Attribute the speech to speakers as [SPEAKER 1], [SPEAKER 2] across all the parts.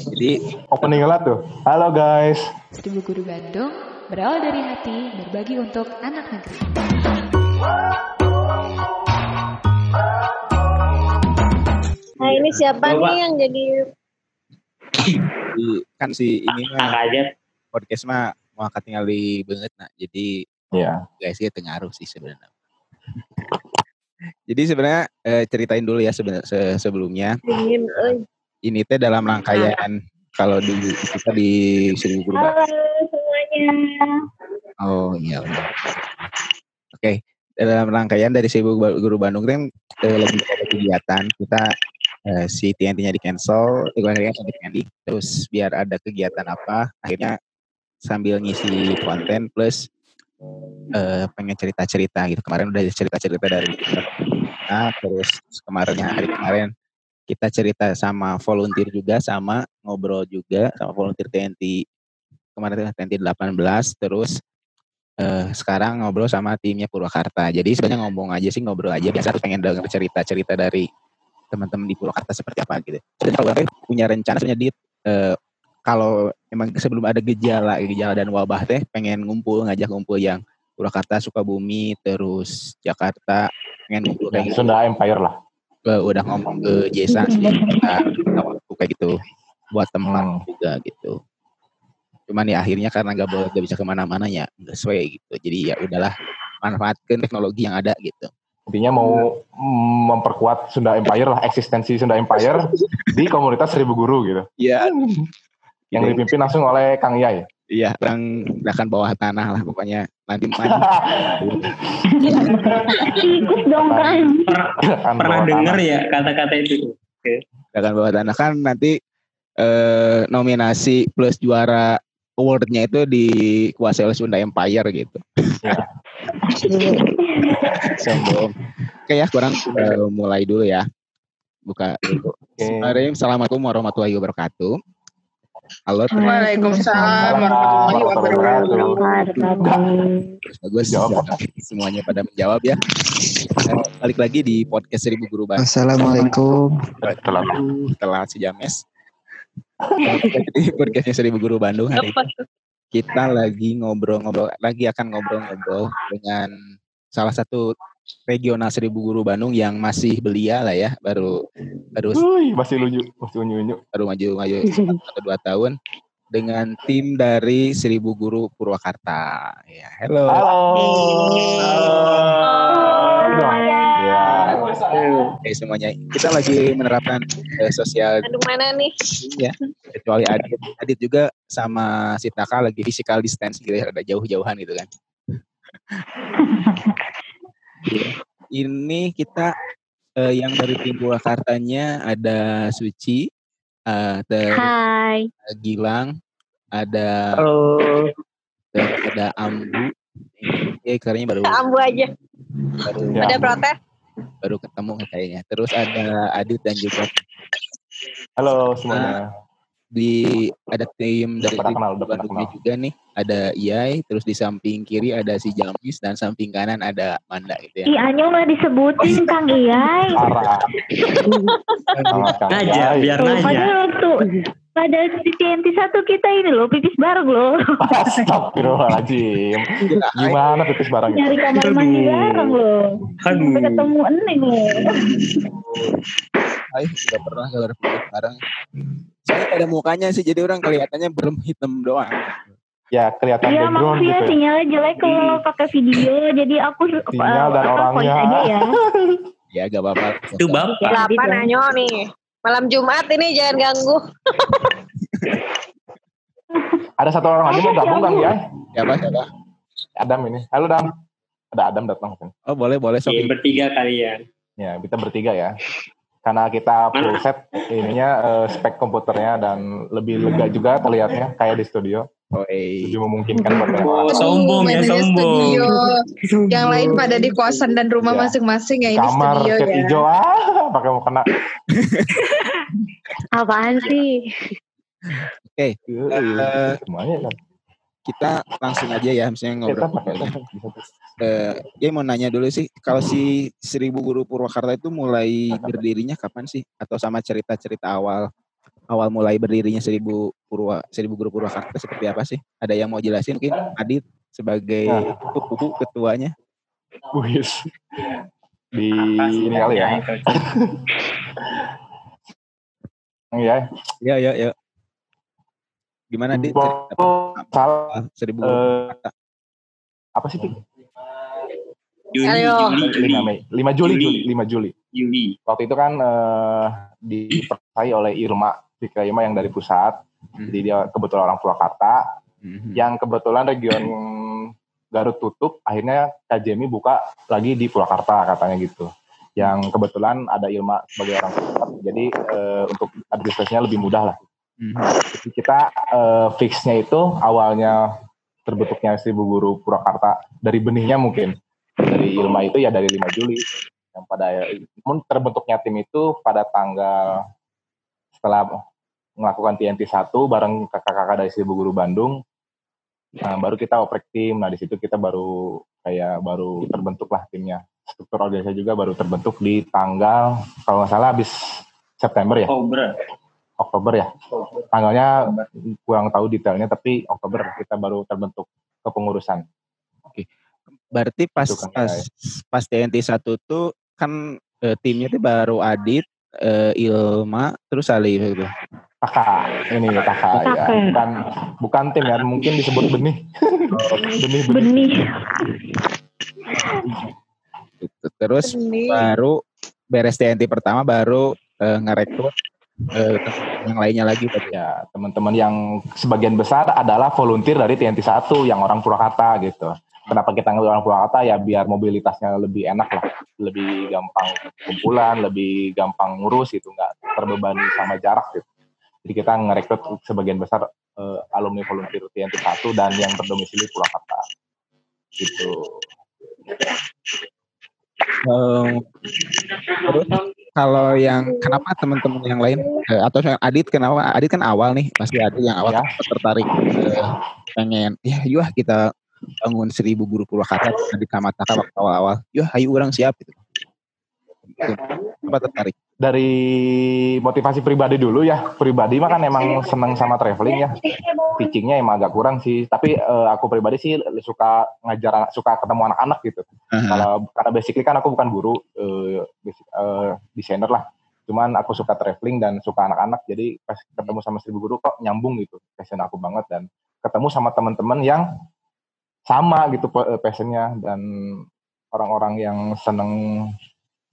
[SPEAKER 1] Jadi
[SPEAKER 2] Opening lah tuh. Halo guys.
[SPEAKER 3] Seribu Guru Bandung berawal dari hati berbagi untuk anak negeri.
[SPEAKER 4] Nah ini siapa
[SPEAKER 5] Coba.
[SPEAKER 4] nih yang jadi
[SPEAKER 1] di- kan si ini mah podcast mah mau angkat tinggal di banget nah. Jadi
[SPEAKER 2] Iya.
[SPEAKER 1] guys ya tengaruh sih sebenarnya. Jadi sebenarnya eh, ceritain dulu ya sebenarnya se- sebelumnya
[SPEAKER 4] dingin?
[SPEAKER 1] Ini teh dalam rangkaian kalau di kita di Seribu Guru.
[SPEAKER 4] Halo semuanya.
[SPEAKER 1] Oh iya. udah. Oke, dalam rangkaian dari Seribu Guru Bandung kan eh, lagi ada kegiatan kita eh, si TNT-nya di cancel, TNT. terus biar ada kegiatan apa, akhirnya sambil ngisi konten plus eh, pengen cerita-cerita gitu. Kemarin udah cerita-cerita dari kita, terus kemarinnya hari kemarin kita cerita sama volunteer juga, sama ngobrol juga sama volunteer TNT kemarin TNT 18, terus eh, sekarang ngobrol sama timnya Purwakarta. Jadi sebenarnya ngomong aja sih ngobrol aja biasa pengen denger cerita-cerita dari teman-teman di Purwakarta seperti apa gitu. Jadi kalau punya rencana sebenarnya di eh, kalau emang sebelum ada gejala gejala dan wabah teh pengen ngumpul ngajak ngumpul yang Purwakarta, Sukabumi, terus Jakarta pengen ngumpul kayak
[SPEAKER 2] Yang
[SPEAKER 1] gitu.
[SPEAKER 2] Sunda Empire lah.
[SPEAKER 1] Eh, udah ngomong ke Jesa sih waktu kayak gitu buat
[SPEAKER 2] Hmm.
[SPEAKER 1] juga gitu. Cuman ya akhirnya karena nggak boleh nggak bisa ke mana-mana ya nggak sesuai gitu. Jadi ya udahlah manfaatkan teknologi yang ada gitu.
[SPEAKER 2] Intinya mau memperkuat Sunda Empire lah, eksistensi Sunda Empire di komunitas Seribu Guru gitu.
[SPEAKER 1] Iya,
[SPEAKER 2] Yang dipimpin langsung oleh Kang Yai.
[SPEAKER 1] Iya orang akan bawah tanah lah pokoknya nanti maju.
[SPEAKER 4] Ikut dong kan.
[SPEAKER 5] Pernah dengar ya kata-kata itu?
[SPEAKER 1] akan bawah tanah kan nanti eh, nominasi plus juara awardnya itu dikuasai oleh Sunda Empire gitu. Sombong. Oke ya, kurang eh, mulai dulu ya. Buka dulu.
[SPEAKER 2] Oke.
[SPEAKER 1] Bismillahirrahmanirrahim. Assalamualaikum warahmatullahi wabarakatuh. Halo.
[SPEAKER 6] Waalaikumsalam warahmatullahi wabarakatuh.
[SPEAKER 1] bagus.
[SPEAKER 2] Jawab.
[SPEAKER 1] Semuanya pada menjawab ya. Eh, balik lagi di podcast Seribu Guru Bandung.
[SPEAKER 6] Assalamualaikum.
[SPEAKER 2] Telat.
[SPEAKER 1] Uh, telat si James. Di podcastnya Seribu Guru Bandung hari ini kita lagi ngobrol-ngobrol, lagi akan ngobrol-ngobrol dengan salah satu regional Seribu Guru Bandung yang masih belia lah ya, baru baru
[SPEAKER 2] Wuih, masih lucu, masih unyu-unyu.
[SPEAKER 1] baru maju maju satu dua tahun dengan tim dari Seribu Guru Purwakarta. Ya, hello.
[SPEAKER 2] Halo. Halo. Ya.
[SPEAKER 1] Oke semuanya, kita lagi menerapkan eh, sosial
[SPEAKER 4] Aduh mana nih?
[SPEAKER 1] ya kecuali Adit Adit juga sama si Taka lagi physical distancing gitu ya ada jauh-jauhan gitu kan ini kita eh, yang dari tim Purwakartanya ada Suci eh, ter
[SPEAKER 4] Hai.
[SPEAKER 1] Gilang ada
[SPEAKER 5] Halo.
[SPEAKER 1] ter- ada Ambu ya kayaknya baru
[SPEAKER 4] Ambu aja.
[SPEAKER 1] baru
[SPEAKER 2] Ya.
[SPEAKER 4] Ada protes?
[SPEAKER 1] baru ketemu kayaknya terus ada Adit dan juga
[SPEAKER 2] Halo semuanya.
[SPEAKER 1] Di ada tim dari
[SPEAKER 2] kenal, udah pada
[SPEAKER 1] Bandungnya
[SPEAKER 2] kenal.
[SPEAKER 1] juga nih ada Iyai terus di samping kiri ada si Jamis dan samping kanan ada Manda gitu ya
[SPEAKER 4] Ih Anyo nggak disebutin Kang Iyai.
[SPEAKER 2] Parah. Sama Kang
[SPEAKER 5] Naja,
[SPEAKER 2] Yai.
[SPEAKER 5] biar
[SPEAKER 4] Tuh,
[SPEAKER 5] nanya.
[SPEAKER 4] padahal waktu pada di TNT satu kita ini loh pipis bareng loh.
[SPEAKER 2] Astagfirullahaladzim. Gimana pipis barangnya?
[SPEAKER 4] Nyari kamar mandi bareng loh.
[SPEAKER 5] Aduh.
[SPEAKER 4] Sampai ketemu Ening loh.
[SPEAKER 1] Ay, udah pernah gak berpikir bareng soalnya pada mukanya sih jadi orang kelihatannya berem hitam doang
[SPEAKER 2] Ya kelihatan
[SPEAKER 4] Iya
[SPEAKER 2] background
[SPEAKER 4] maksudnya
[SPEAKER 2] gitu ya.
[SPEAKER 4] sinyalnya jelek kalau pakai video jadi aku
[SPEAKER 2] Sinyal dan
[SPEAKER 4] voice
[SPEAKER 2] orangnya.
[SPEAKER 4] aja ya.
[SPEAKER 1] ya gak apa-apa
[SPEAKER 5] Itu bapak.
[SPEAKER 4] Delapan
[SPEAKER 7] Anyo nih. Malam Jumat ini jangan ganggu.
[SPEAKER 2] Ada satu orang lagi mau gabung Kang Yai.
[SPEAKER 1] siapa siapa
[SPEAKER 2] Adam ini. Halo Adam. Ada Adam datang.
[SPEAKER 1] oh boleh boleh sok
[SPEAKER 5] Iya, bertiga kalian.
[SPEAKER 2] Ya, kita bertiga ya. Karena kita full set ininya eh, spek komputernya dan lebih lega juga terlihatnya kayak di studio.
[SPEAKER 1] oh, eh.
[SPEAKER 2] Lebih memungkinkan buat.
[SPEAKER 5] Oh, sombong ya, sombong.
[SPEAKER 6] studio. Yang lain pada di kosan dan rumah
[SPEAKER 2] Ya.
[SPEAKER 6] masing-masing ya ini
[SPEAKER 2] Kamar
[SPEAKER 6] studio
[SPEAKER 2] cat
[SPEAKER 6] ya.
[SPEAKER 2] hijau ah, pakai mau kena.
[SPEAKER 4] Apaan sih?
[SPEAKER 1] Oke, eh,
[SPEAKER 2] semuanya kan.
[SPEAKER 1] Kita langsung aja ya misalnya ngobrol eh ya mau nanya dulu sih kalau si Seribu Guru Purwakarta itu mulai berdirinya kapan sih atau sama cerita-cerita awal awal mulai berdirinya seribu Purwa seribu guru Purwakarta seperti apa sih? Ada yang mau jelasin mungkin Adit sebagai
[SPEAKER 2] Nah.
[SPEAKER 1] kuku ketuanya.
[SPEAKER 2] Wis. Di ini kali ya. Iya.
[SPEAKER 1] Ya ya ya. Gimana
[SPEAKER 2] Oh, salah.
[SPEAKER 1] apa seribu Purwakarta.
[SPEAKER 2] apa sih? Tik?
[SPEAKER 5] Juli,
[SPEAKER 7] Ayo.
[SPEAKER 5] Juli, Juli,
[SPEAKER 2] 5 Mei. 5 Juli,
[SPEAKER 5] Juli.
[SPEAKER 2] Juli, 5 Juli.
[SPEAKER 5] Juli.
[SPEAKER 2] Waktu itu kan eh, dipercayai oleh Irma, Fikra Irma yang dari pusat.
[SPEAKER 1] Hmm.
[SPEAKER 2] Jadi dia kebetulan orang Purwakarta.
[SPEAKER 1] Mhm.
[SPEAKER 2] Yang kebetulan region Garut tutup, akhirnya KJMI buka lagi di Purwakarta katanya gitu. Yang kebetulan ada Irma sebagai orang pusat. Jadi eh, untuk administrasinya lebih mudah lah.
[SPEAKER 1] Mhm.
[SPEAKER 2] Jadi kita eh, fixnya itu awalnya terbentuknya Seribu Guru Purwakarta dari benihnya mungkin. Dari Ilma itu ya dari 5 Juli. Yang pada namun terbentuknya tim itu pada tanggal setelah melakukan TNT 1 bareng kakak-kakak dari Seribu Guru Bandung. Nah, baru kita oprek tim. Nah di situ kita baru kayak baru terbentuk lah timnya. Struktur organisasi juga baru terbentuk di tanggal kalau nggak salah habis September ya?
[SPEAKER 5] Oktober.
[SPEAKER 2] Oktober ya tanggalnya kurang tahu detailnya tapi Oktober kita baru terbentuk kepengurusan
[SPEAKER 1] Berarti pas
[SPEAKER 2] Itu kan,
[SPEAKER 1] pas pas TNT satu tuh kan eh, timnya tuh baru Adit, eh, Ilma, terus Ali gitu.
[SPEAKER 2] kakak ini kakak ya
[SPEAKER 4] Kakak.
[SPEAKER 2] bukan bukan tim ya mungkin disebut benih benih benih
[SPEAKER 4] Benih.
[SPEAKER 1] Gitu. Terus
[SPEAKER 7] Benih.
[SPEAKER 1] baru beres TNT pertama baru eh, ngerekrut eh, yang lainnya lagi tadi.
[SPEAKER 2] ya. Teman-teman yang sebagian besar adalah volunteer dari TNT 1 yang orang Purwakarta gitu. Kenapa kita ngambil orang Purwakarta? Ya biar mobilitasnya lebih enak lah. Lebih gampang kumpulan lebih gampang ngurus gitu. Nggak terbebani sama jarak gitu. Jadi kita ngerekrut sebagian besar eh, alumni volunteer TNT 1 dan yang berdomisili Purwakarta. Gitu.
[SPEAKER 1] Terus kalau yang kenapa teman-teman yang lain eh, atau yang Adit kenapa Adit kan awal nih pasti Adit yang awal
[SPEAKER 2] Ya.
[SPEAKER 1] tertarik eh, pengen ya yuk kita bangun seribu guru Purwakarta di Kamataka waktu awal-awal yuk ayo orang siap gitu. Gitu. Kenapa tertarik?
[SPEAKER 2] dari motivasi pribadi dulu ya. Pribadi mah kan emang seneng sama traveling ya. Teachingnya emang agak kurang sih. Tapi eh, aku pribadi sih suka ngajar suka ketemu anak-anak gitu.
[SPEAKER 1] Aha.
[SPEAKER 2] kalau karena basically kan aku bukan guru basic, eh, desainer lah. Cuman aku suka traveling dan suka anak-anak. Jadi pas ketemu sama seribu guru kok nyambung gitu. Passion aku banget dan ketemu sama teman-teman yang sama gitu passionnya. Dan orang-orang yang seneng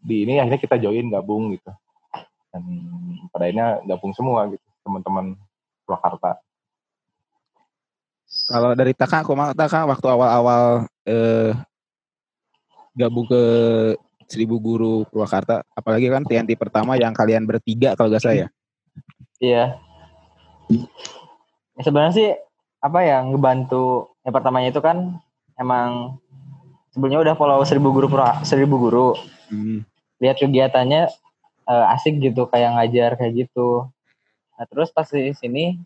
[SPEAKER 2] di ini akhirnya kita join gabung gitu dan pada akhirnya gabung semua gitu teman-teman Purwakarta
[SPEAKER 1] Kalau dari Taka, aku mau Taka waktu awal-awal eh, gabung ke Seribu Guru Purwakarta, apalagi kan TNT pertama yang kalian bertiga kalau gak saya.
[SPEAKER 8] Iya. Ya, sebenarnya sih apa ya ngebantu yang pertamanya itu kan emang sebelumnya udah follow seribu guru Pura- seribu guru
[SPEAKER 1] Hmm.
[SPEAKER 8] Lihat kegiatannya eh, asik gitu kayak ngajar kayak gitu nah terus pas di sini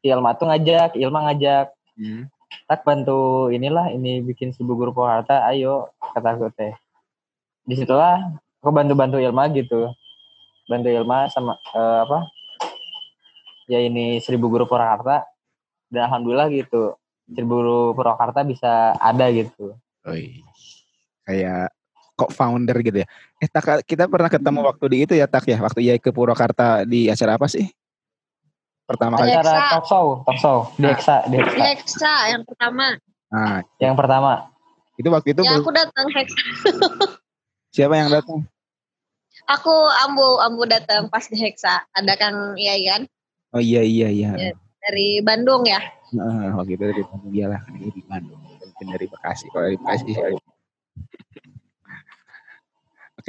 [SPEAKER 8] si Ilma tuh ngajak Ilma ngajak
[SPEAKER 1] Hmm.
[SPEAKER 8] tak bantu inilah ini bikin seribu guru Purwakarta ayo kata aku teh di situlah aku bantu bantu Ilma gitu bantu Ilma sama eh, apa ya ini seribu guru Purwakarta dan alhamdulillah gitu seribu guru Purwakarta bisa ada gitu
[SPEAKER 1] Oi. Kayak kok founder gitu ya. Eh Tak, kita pernah ketemu waktu di itu ya Tak ya, waktu ia ke Purwakarta di acara apa sih? Pertama kali.
[SPEAKER 8] Acara talk show talk show di Hexa di Hexa
[SPEAKER 7] Hexa yang pertama.
[SPEAKER 1] Nah,
[SPEAKER 8] yang pertama
[SPEAKER 1] itu waktu itu
[SPEAKER 7] Ya aku datang Hexa.
[SPEAKER 1] siapa yang datang?
[SPEAKER 7] Aku ambu ambu datang pas di Hexa. Ada Kang Iyan
[SPEAKER 1] Oh iya iya iya.
[SPEAKER 7] Iya. dari Bandung ya.
[SPEAKER 1] Heeh, waktu itu dari Bandung dia lah, ini di Bandung. Mungkin dari Bekasi. Kalau dari Bekasi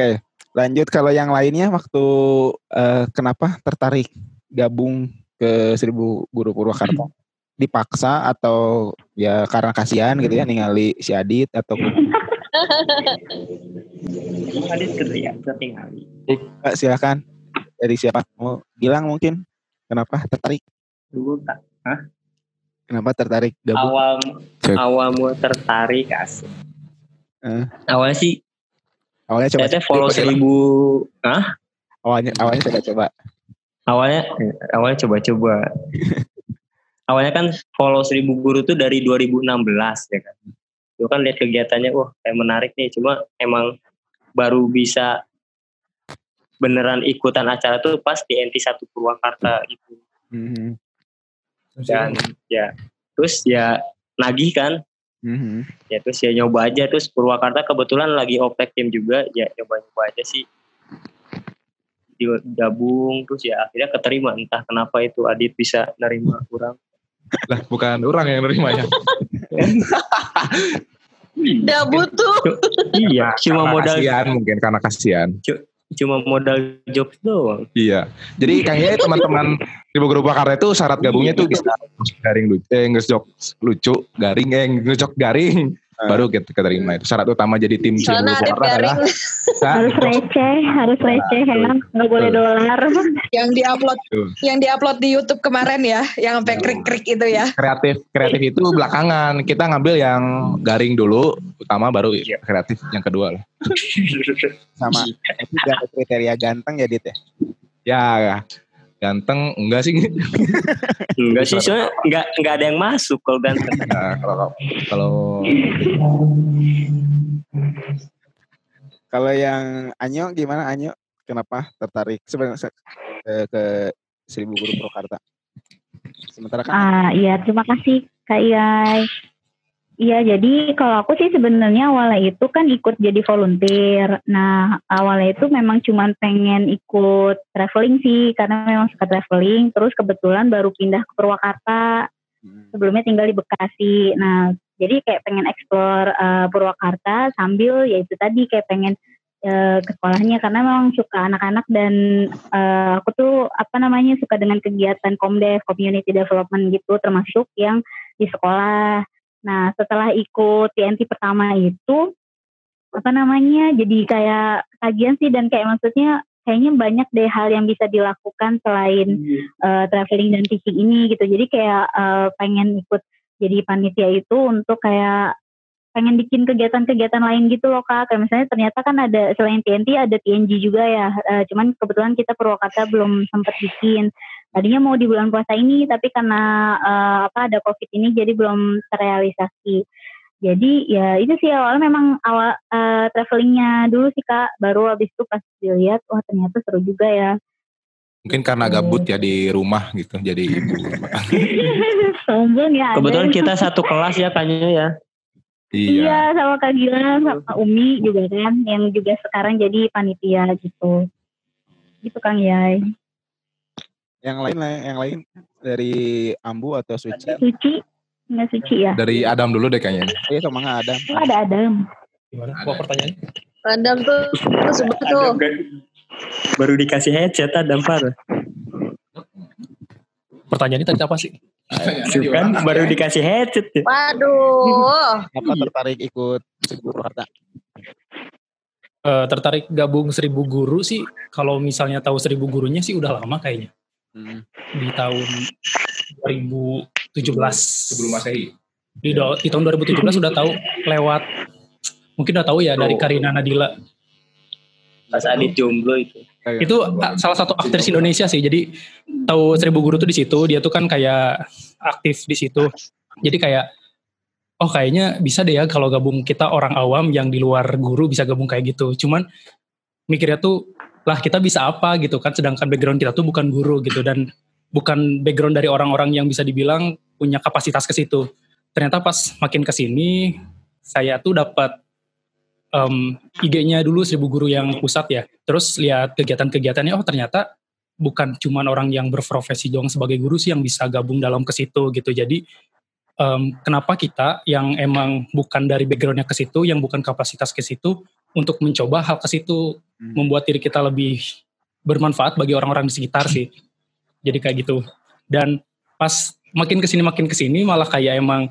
[SPEAKER 1] Oke, lanjut kalau yang lainnya waktu eh, kenapa tertarik gabung ke Seribu Guru Purwakarta? Dipaksa atau ya karena kasihan gitu ya ningali si Adit atau
[SPEAKER 5] teriak, tertinggal.
[SPEAKER 1] Eh, silakan dari siapa mau bilang mungkin kenapa tertarik?
[SPEAKER 5] Dulu tak
[SPEAKER 1] Kenapa tertarik gabung?
[SPEAKER 5] awal
[SPEAKER 1] Cek.
[SPEAKER 5] awal mau tertarik asik.
[SPEAKER 1] Eh.
[SPEAKER 5] Awalnya sih
[SPEAKER 1] Awalnya coba
[SPEAKER 5] saya follow
[SPEAKER 1] coba-
[SPEAKER 5] seribu, ah
[SPEAKER 1] awalnya awalnya coba coba.
[SPEAKER 5] Awalnya awalnya coba-coba. Awalnya kan follow seribu guru tuh dari 2016 ya kan? Itu kan lihat kegiatannya wah kayak menarik nih. Cuma emang baru bisa beneran ikutan acara tuh pas di NT 1 Purwakarta gitu.
[SPEAKER 1] Mhm.
[SPEAKER 5] dan ya terus ya nagih kan
[SPEAKER 1] Mhm.
[SPEAKER 5] ya terus ya nyoba aja terus Purwakarta kebetulan lagi oprek tim juga ya nyoba-nyoba aja sih digabung terus ya akhirnya keterima entah kenapa itu Adit bisa nerima kurang
[SPEAKER 2] Lah, bukan orang yang nerima ya.
[SPEAKER 7] Udah butuh.
[SPEAKER 5] iya cuma
[SPEAKER 2] Karena
[SPEAKER 5] modal
[SPEAKER 2] kasihan mungkin karena kasihan.
[SPEAKER 5] Cuma modal job doang.
[SPEAKER 2] Iya. Jadi kayaknya teman-teman di Bogor Pakarta itu syarat gabungnya tuh bisa garing lucu, eh ngejok lucu, garing, eh ngejok garing, baru kita keterima itu. Syarat utama jadi tim
[SPEAKER 7] Soalnya ada
[SPEAKER 2] adalah
[SPEAKER 4] Harus receh, harus receh ya. Nggak boleh dolar.
[SPEAKER 6] Yang diupload yang diupload di YouTube kemarin ya, yang sampai krik-krik itu ya.
[SPEAKER 2] kreatif. Kreatif itu belakangan. Kita ngambil yang garing dulu, utama baru kreatif yang kedua lah.
[SPEAKER 1] Sama itu kriteria ganteng ya Dit ya?
[SPEAKER 2] Ya, ganteng enggak sih?
[SPEAKER 5] enggak sih soalnya enggak enggak ada yang masuk kalau ganteng
[SPEAKER 2] Nah, kalau kalau
[SPEAKER 1] Kalau yang Anyo gimana Anyo? Kenapa tertarik sebenarnya se- eh, ke Seribu Guru Purwakarta? Sementara kan
[SPEAKER 4] Ah iya, terima kasih Kak Iyai. Iya, jadi kalau aku sih sebenarnya awalnya itu kan ikut jadi volunteer. Nah, awalnya itu memang cuman pengen ikut traveling sih, karena memang suka traveling. Terus kebetulan baru pindah ke Purwakarta.
[SPEAKER 1] Hmm.
[SPEAKER 4] Sebelumnya tinggal di Bekasi. Nah, jadi kayak pengen explore eh, Purwakarta sambil ya itu tadi kayak pengen eh, ke sekolahnya karena memang suka anak-anak dan eh, aku tuh apa namanya suka dengan kegiatan komdev community development gitu termasuk yang di sekolah. Nah setelah ikut TNT pertama itu apa namanya jadi kayak kajian sih dan kayak maksudnya kayaknya banyak deh hal yang bisa dilakukan selain eh, traveling dan teaching ini gitu. Jadi kayak eh, pengen ikut jadi panitia itu untuk kayak pengen bikin kegiatan-kegiatan lain gitu loh kak. Kayak misalnya ternyata kan ada selain TNT ada TNG juga ya. Eh, cuman kebetulan kita Purwakarta belum sempat bikin. Tadinya mau di bulan puasa ini tapi karena eh, apa ada covid ini jadi belum terrealisasi. Jadi ya itu sih awalnya memang awal eh, travelingnya dulu sih kak. Baru habis itu pas dilihat wah ternyata seru juga ya.
[SPEAKER 2] mungkin karena gabut ya di rumah gitu, jadi ibu.
[SPEAKER 4] Sombong ya. ada.
[SPEAKER 5] kebetulan kita satu kelas ya kayaknya ya
[SPEAKER 2] iya.
[SPEAKER 4] Iya sama Kak Gilang sama Umi juga kan yang juga sekarang jadi panitia gitu. Gitu Kang Yai.
[SPEAKER 1] Yang lain lah, yang lain dari Ambu atau Suci?
[SPEAKER 4] Suci enggak suci ya?
[SPEAKER 2] Dari Adam dulu deh kayaknya.
[SPEAKER 1] Iya sama nggak ada.
[SPEAKER 4] Oh, ada Adam.
[SPEAKER 9] Gimana? Apa pertanyaan?
[SPEAKER 7] Adam tuh tuh sebut tuh.
[SPEAKER 5] baru dikasih headset Adam par
[SPEAKER 9] Pertanyaannya tadi apa sih?
[SPEAKER 5] kan baru dikasih headset ya.
[SPEAKER 7] Waduh.
[SPEAKER 1] Apa tertarik ikut Seribu Purwakarta?
[SPEAKER 9] Eh, tertarik gabung seribu guru sih kalau misalnya tahu seribu gurunya sih udah lama kayaknya
[SPEAKER 1] Hmm.
[SPEAKER 9] di tahun 2017
[SPEAKER 2] Sebelum Masehi.
[SPEAKER 9] di, do- di tahun 2017 udah tahu lewat mungkin udah tahu ya dari Karina Nadila.
[SPEAKER 5] Pas Adit jomblo itu.
[SPEAKER 9] Itu ah, salah satu aktris Indonesia sih jadi tahu seribu guru tuh di situ dia tuh kan kayak aktif di situ. Jadi kayak oh kayaknya bisa deh ya kalau gabung kita orang awam yang di luar guru bisa gabung kayak gitu. Cuman mikirnya tuh lah kita bisa apa gitu kan sedangkan background kita tuh bukan guru gitu dan bukan background dari orang-orang yang bisa dibilang punya kapasitas ke situ ternyata pas makin ke sini saya tuh dapat em, IG-nya dulu seribu guru yang pusat ya. Terus lihat kegiatan-kegiatannya, oh ternyata bukan cuman orang yang berprofesi doang sebagai guru sih yang bisa gabung dalam ke situ gitu. Jadi em, kenapa kita yang emang bukan dari backgroundnya ke situ, yang bukan kapasitas ke situ, untuk mencoba hal ke situ,
[SPEAKER 1] Hmm.
[SPEAKER 9] membuat diri kita lebih bermanfaat bagi orang-orang di sekitar sih. Jadi kayak gitu. Dan pas makin ke sini makin ke sini malah kayak emang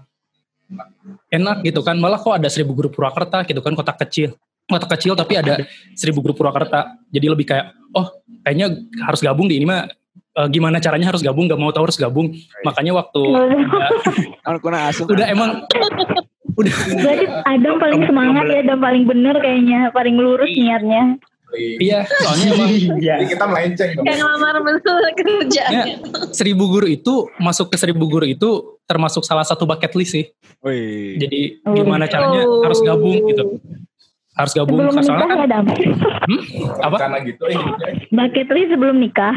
[SPEAKER 9] enak gitu kan. Malah kok ada seribu guru Purwakarta gitu kan kota kecil. Kota kecil tapi ada seribu guru Purwakarta. Jadi lebih kayak oh kayaknya harus gabung di ini mah eh, gimana caranya harus gabung? Gak mau tahu harus gabung. Makanya waktu udah, udah emang udah
[SPEAKER 4] Berarti Adam paling semangat ya, Adam paling bener kayaknya, paling lurus niatnya.
[SPEAKER 9] Iya, soalnya emang
[SPEAKER 10] Jadi kita melenceng.
[SPEAKER 7] Kayak ngelamar betul kerja.
[SPEAKER 9] ya, seribu guru itu masuk ke seribu guru itu termasuk salah satu bucket list sih.
[SPEAKER 1] Wih.
[SPEAKER 9] Jadi
[SPEAKER 4] Oh.
[SPEAKER 9] gimana caranya
[SPEAKER 7] Oh.
[SPEAKER 9] harus gabung gitu. Harus gabung
[SPEAKER 4] Sebelum nikah
[SPEAKER 9] kan
[SPEAKER 4] ya Dam.
[SPEAKER 9] apa?
[SPEAKER 10] Karena gitu. Eh.
[SPEAKER 4] Bucket list sebelum nikah.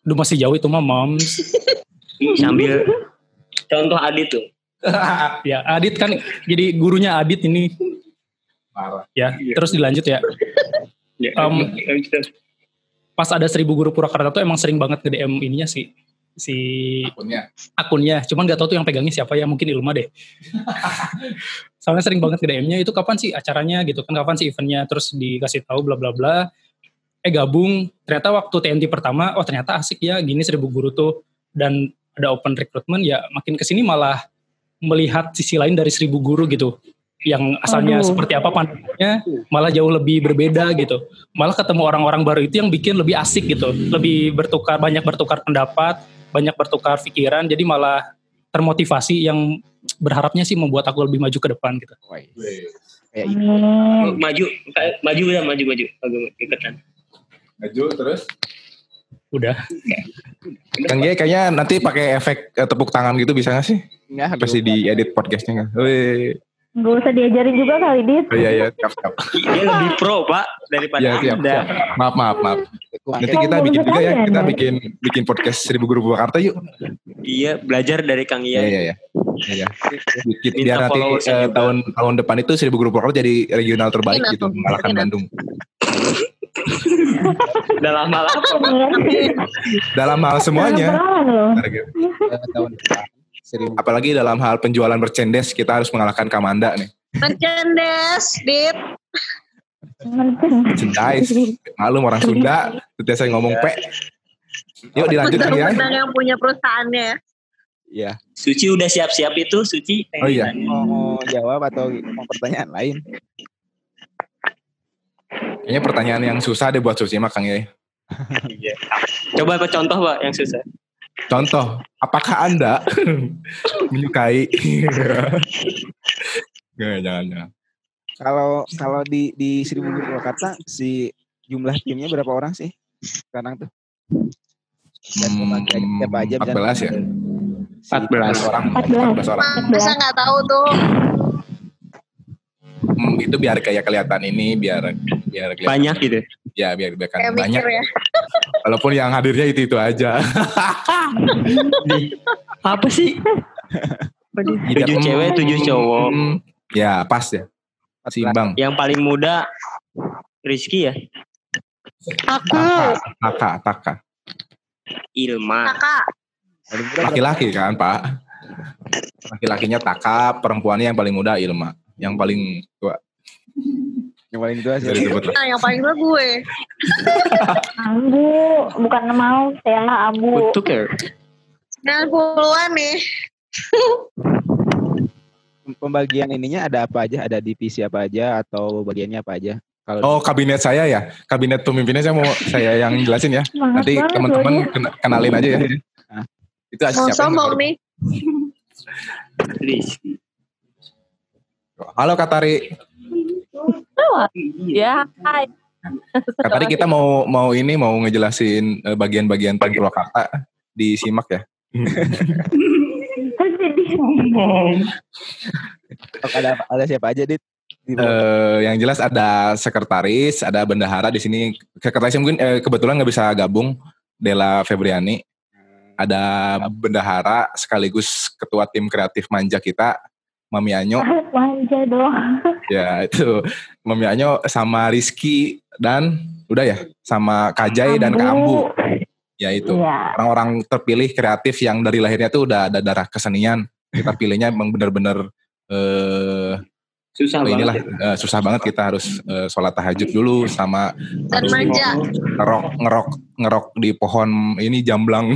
[SPEAKER 9] Duh masih jauh itu mah moms.
[SPEAKER 5] Sambil contoh Adit tuh.
[SPEAKER 9] ya Adit kan jadi gurunya Adit ini
[SPEAKER 10] Parah.
[SPEAKER 9] ya. Terus dilanjut ya.
[SPEAKER 5] Ya,
[SPEAKER 9] Em, Pas ada seribu guru Purwakarta tuh emang sering banget ke DM ininya sih si
[SPEAKER 10] Akunnya.
[SPEAKER 9] akunnya. Cuman gak tahu tuh yang pegangnya siapa ya, mungkin Ilma deh. Soalnya sering banget ke DM-nya itu kapan sih acaranya gitu kan, kapan sih eventnya, terus dikasih tahu bla bla bla. Eh gabung, ternyata waktu TNT pertama, oh ternyata asik ya, gini seribu guru tuh. Dan ada open recruitment ya makin ke sini malah melihat sisi lain dari seribu guru gitu. Yang asalnya
[SPEAKER 4] Aduh.
[SPEAKER 9] seperti apa pandangannya, malah jauh lebih berbeda gitu. Malah ketemu orang-orang baru itu yang bikin lebih asik gitu. Lebih bertukar, banyak bertukar pendapat, banyak bertukar pikiran, jadi malah termotivasi yang berharapnya sih membuat aku lebih maju ke depan gitu.
[SPEAKER 1] Wih. Kayak ini.
[SPEAKER 4] Amin.
[SPEAKER 5] maju kayak maju ya maju maju agak deketan
[SPEAKER 10] Maju terus.
[SPEAKER 9] Udah.
[SPEAKER 10] Kang Gie kayaknya nanti pakai efek eh, tepuk tangan gitu bisa gak sih?
[SPEAKER 1] Enggak,
[SPEAKER 10] Pasti di edit podcastnya kan. Wih.
[SPEAKER 4] Gak usah diajarin juga kali, Dit.
[SPEAKER 10] Oh, iya iya siap siap.
[SPEAKER 5] dia lebih pro pak daripada
[SPEAKER 10] Iya siap,
[SPEAKER 5] anda
[SPEAKER 10] siap. Maaf maaf maaf. Nanti kita bikin juga ya. Kita
[SPEAKER 4] ya?
[SPEAKER 10] bikin bikin podcast Seribu Guru Purwakarta yuk.
[SPEAKER 5] iya belajar dari Kang
[SPEAKER 10] Iya
[SPEAKER 5] Iya
[SPEAKER 10] iya iya. Iya. Dikit,
[SPEAKER 5] Minta
[SPEAKER 10] biar nanti eh, tahun tahun depan itu Seribu Guru Purwakarta jadi regional terbaik gitu mengalahkan Bandung.
[SPEAKER 5] Dalam hal apa?
[SPEAKER 10] Dalam hal semuanya.
[SPEAKER 1] Seribu
[SPEAKER 10] Apalagi dalam hal penjualan merchandise kita harus mengalahkan Kamanda nih.
[SPEAKER 7] Merchandise, Dit.
[SPEAKER 10] Merchandise. Malum orang Sunda. Setiap saya ngomong pe. Yuk dilanjut Kang ya.
[SPEAKER 7] Yang punya perusahaannya.
[SPEAKER 1] ya
[SPEAKER 5] Suci udah siap-siap itu Suci
[SPEAKER 10] Oh iya.
[SPEAKER 1] mau jawab atau mau pertanyaan lain
[SPEAKER 10] Kayaknya pertanyaan yang susah deh buat Suci mah Kang ya.
[SPEAKER 5] Iya. coba apa contoh pak yang susah
[SPEAKER 10] Contoh, apakah Anda menyukai? Nggak, jangan, jangan.
[SPEAKER 1] kalau kalau di di seribu Purwakarta si jumlah timnya berapa orang sih sekarang tuh dan
[SPEAKER 10] Hmm,
[SPEAKER 1] siapa aja
[SPEAKER 10] 14 ya?
[SPEAKER 1] Si
[SPEAKER 5] 14
[SPEAKER 10] orang,
[SPEAKER 4] 14.
[SPEAKER 10] 14 orang.
[SPEAKER 7] Masa nggak tahu tuh.
[SPEAKER 10] Hmm, itu biar kayak kelihatan ini, biar biar kelihatan,
[SPEAKER 5] banyak gitu
[SPEAKER 10] ya biar biar
[SPEAKER 7] Kayak
[SPEAKER 10] banyak.
[SPEAKER 7] ya.
[SPEAKER 10] Walaupun yang hadirnya itu itu aja.
[SPEAKER 5] apa sih tujuh cewek tujuh cowok
[SPEAKER 10] hmm, ya pas ya, seimbang.
[SPEAKER 5] yang paling muda Rizky ya
[SPEAKER 7] Aku.
[SPEAKER 10] Taka, taka.
[SPEAKER 5] Ilma
[SPEAKER 1] muda
[SPEAKER 10] Laki-laki kan Pak? Laki-lakinya Taka, perempuannya yang paling muda Ilma. Yang paling tua
[SPEAKER 1] yang paling tua sih.
[SPEAKER 7] Nah, yang paling tua gue.
[SPEAKER 4] Ambu, bukan mau, saya Ambu.
[SPEAKER 5] Kutuk ya
[SPEAKER 7] 90-an nih.
[SPEAKER 1] pembagian ininya ada apa aja ada divisi apa aja atau bagiannya apa aja kalau
[SPEAKER 10] Oh kabinet saya ya, kabinet pemimpinnya saya mau saya yang jelasin ya. Nanti teman-teman kenalin aja ya.
[SPEAKER 1] Ah.
[SPEAKER 10] Itu
[SPEAKER 7] Mau
[SPEAKER 10] siapa
[SPEAKER 7] sombong nih.
[SPEAKER 10] Halo Katari,
[SPEAKER 11] Ya, hai.
[SPEAKER 10] Katari kita mau mau ini mau ngejelasin eh, bagian-bagian Purwakarta di simak ya.
[SPEAKER 1] Ada ada siapa aja dit Di-
[SPEAKER 10] Eh, yang jelas ada sekretaris, ada bendahara di sini. Sekretaris mungkin eh, kebetulan nggak bisa gabung, Dela Febriani. Ada bendahara sekaligus ketua tim kreatif manja kita, Mami Anyo.
[SPEAKER 4] Manja dong.
[SPEAKER 10] Ya itu Mami Anyo sama Rizky dan udah ya sama Kajai dan Kak Ambu. Ya itu
[SPEAKER 4] Iya.
[SPEAKER 10] orang-orang terpilih kreatif yang dari lahirnya tuh udah ada darah kesenian. Kita pilihnya emang bener-bener eh
[SPEAKER 5] susah
[SPEAKER 10] inilah
[SPEAKER 5] banget
[SPEAKER 10] eh, susah banget kita harus eh, sholat tahajud dulu sama
[SPEAKER 7] Dan
[SPEAKER 10] harus
[SPEAKER 7] manja.
[SPEAKER 10] ngerok ngerok ngerok di pohon ini jamblang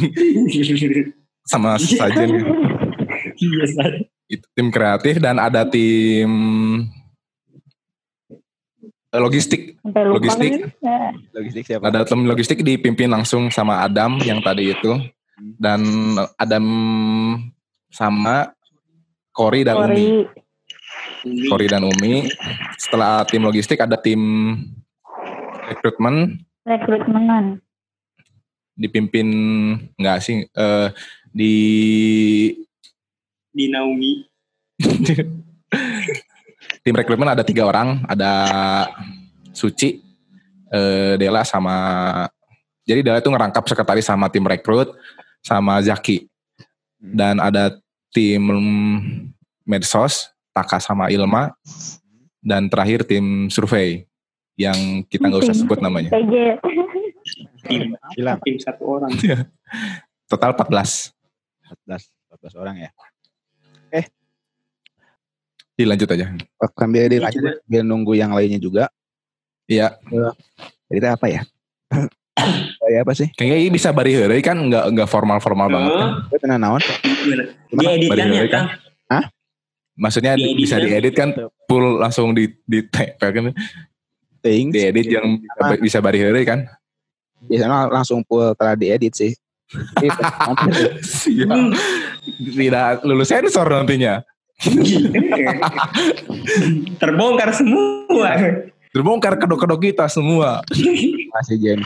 [SPEAKER 10] sama sajen
[SPEAKER 5] iya.
[SPEAKER 10] Itu tim kreatif dan ada tim eh, logistik Logistik.
[SPEAKER 4] Ya.
[SPEAKER 1] logistik siapa
[SPEAKER 10] ada tim logistik dipimpin langsung sama Adam yang tadi itu dan Adam sama Kori dan Umi. Kori dan Umi setelah tim logistik ada tim rekrutmen
[SPEAKER 4] rekrutmenan.
[SPEAKER 10] dipimpin enggak sih eh, di
[SPEAKER 5] Di Naomi.
[SPEAKER 10] tim rekrutmen ada tiga orang, ada Suci, eh, Dela sama jadi Dela itu ngerangkap sekretaris sama tim rekrut sama Zaki dan ada tim medsos Taka sama Ilma dan terakhir tim survei yang kita nggak usah sebut namanya.
[SPEAKER 4] PJ.
[SPEAKER 5] Tim, tim satu orang.
[SPEAKER 10] Total 14.
[SPEAKER 1] 14, 14 orang ya.
[SPEAKER 10] Dilanjut aja.
[SPEAKER 1] Sambil
[SPEAKER 5] Ini
[SPEAKER 1] dilanjut,
[SPEAKER 5] juga-
[SPEAKER 1] biar nunggu yang lainnya juga.
[SPEAKER 10] Iya,
[SPEAKER 1] Jadi apa ya? Kayak apa sih?
[SPEAKER 10] kayaknya ini bisa bari heureuy kan nggak nggak formal-formal banget kan.
[SPEAKER 1] Gue tenang naon?
[SPEAKER 5] Di editannya
[SPEAKER 10] kan?
[SPEAKER 5] kan.
[SPEAKER 10] Maksudnya
[SPEAKER 5] Diedit
[SPEAKER 10] bisa
[SPEAKER 5] kan?
[SPEAKER 10] diedit kan full langsung di di kan
[SPEAKER 1] Ting,
[SPEAKER 10] diedit yang bisa, bisa bari heureuy kan.
[SPEAKER 1] biasanya langsung full telah diedit sih. Tapi
[SPEAKER 10] Siap.
[SPEAKER 5] Hmm.
[SPEAKER 10] Tidak lulus sensor nantinya.
[SPEAKER 5] Terbongkar semua.
[SPEAKER 10] Terbongkar kedok-kedok kita semua.
[SPEAKER 1] masih jadi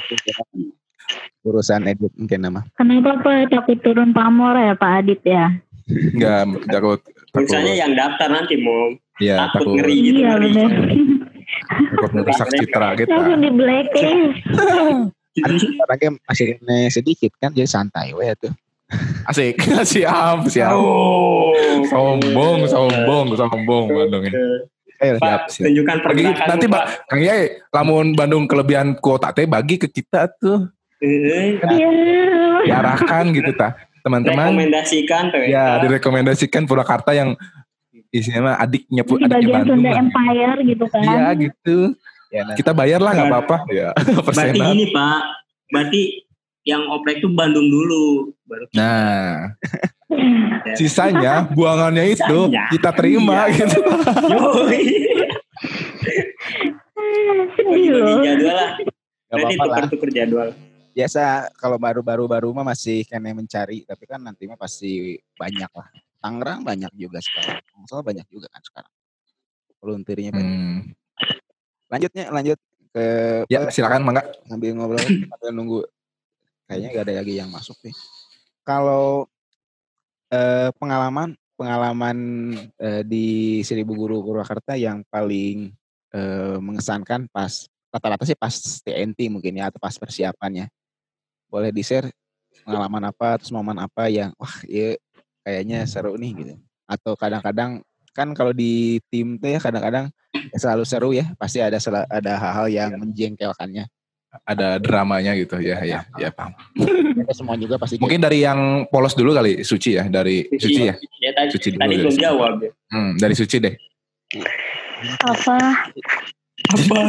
[SPEAKER 1] urusan edit mungkin nama.
[SPEAKER 4] Kenapa Pak takut turun pamor ya Pak Adit ya?
[SPEAKER 10] Enggak takut
[SPEAKER 5] Misalnya yang daftar nanti mau
[SPEAKER 10] ya
[SPEAKER 5] takut
[SPEAKER 10] takut
[SPEAKER 5] ngeri gitu.
[SPEAKER 4] Iya
[SPEAKER 5] ngeri.
[SPEAKER 4] benar.
[SPEAKER 10] takut merusak citra kita.
[SPEAKER 4] Langsung di blacklist.
[SPEAKER 1] Orangnya masih kena sedikit kan jadi santai we tuh.
[SPEAKER 10] Asik. siap, siap.
[SPEAKER 5] Oh.
[SPEAKER 10] Sombong, sombong, sombong Bandung ini.
[SPEAKER 1] Ayo,
[SPEAKER 5] Pak,
[SPEAKER 10] siap.
[SPEAKER 5] tunjukkan
[SPEAKER 10] Bagi
[SPEAKER 5] pergerakan
[SPEAKER 10] nanti Pak, Kang Yai, lamun Bandung kelebihan kuota teh bagi ke kita tuh
[SPEAKER 5] Eh,
[SPEAKER 4] Iya.
[SPEAKER 10] diarahkan gitu ta. Teman-teman
[SPEAKER 5] rekomendasikan tuh
[SPEAKER 10] ya direkomendasikan Purwakarta yang isinya mah adiknya
[SPEAKER 4] Di
[SPEAKER 10] pu- adiknya
[SPEAKER 4] bagian
[SPEAKER 10] Bandung
[SPEAKER 4] Sunda
[SPEAKER 10] lah.
[SPEAKER 4] Empire gitu kan.
[SPEAKER 10] Iya gitu.
[SPEAKER 1] Ya, nah,
[SPEAKER 10] Kita bayar lah nggak apa-apa ya.
[SPEAKER 5] Berarti gini Pak, berarti yang oprek tuh Bandung dulu, baru
[SPEAKER 10] Nah, sisanya buangannya itu
[SPEAKER 5] Sisanya.
[SPEAKER 10] kita terima
[SPEAKER 5] Iya.
[SPEAKER 10] gitu.
[SPEAKER 5] Yoi.
[SPEAKER 4] Sedih loh.
[SPEAKER 5] Jadwal lah. Nanti tuker-tuker jadwal.
[SPEAKER 1] Biasa kalau baru-baru baru mah masih kena mencari, tapi kan nanti mah pasti banyak lah. Tangerang banyak juga sekarang. Tangsel banyak juga kan sekarang. Volunteernya banyak.
[SPEAKER 10] Hmm.
[SPEAKER 1] Lanjutnya lanjut ke
[SPEAKER 10] Ya silakan mangga.
[SPEAKER 1] sambil ngobrol sambil nunggu kayaknya gak ada lagi yang masuk nih kalau eh, pengalaman pengalaman eh, di Seribu Guru Purwakarta yang paling eh, mengesankan pas rata-rata sih pas TNT mungkin ya atau pas persiapannya. Boleh di share pengalaman apa terus momen apa yang wah ya kayaknya seru nih gitu. Atau kadang-kadang kan kalau di tim tuh ya kadang-kadang ya selalu seru ya pasti ada ada hal-hal yang menjengkelkannya
[SPEAKER 10] Ada dramanya gitu ya ya ya paham.
[SPEAKER 1] Kita semua juga pasti
[SPEAKER 10] Mungkin dari yang polos dulu kali Suci ya dari Suci ya.
[SPEAKER 5] Ya, tadi,
[SPEAKER 10] Suci dulu
[SPEAKER 5] tadi
[SPEAKER 10] dari
[SPEAKER 5] belum
[SPEAKER 10] Suci.
[SPEAKER 5] jawab ya.
[SPEAKER 10] Hmm, dari Suci deh.
[SPEAKER 4] Apa?
[SPEAKER 5] Apa?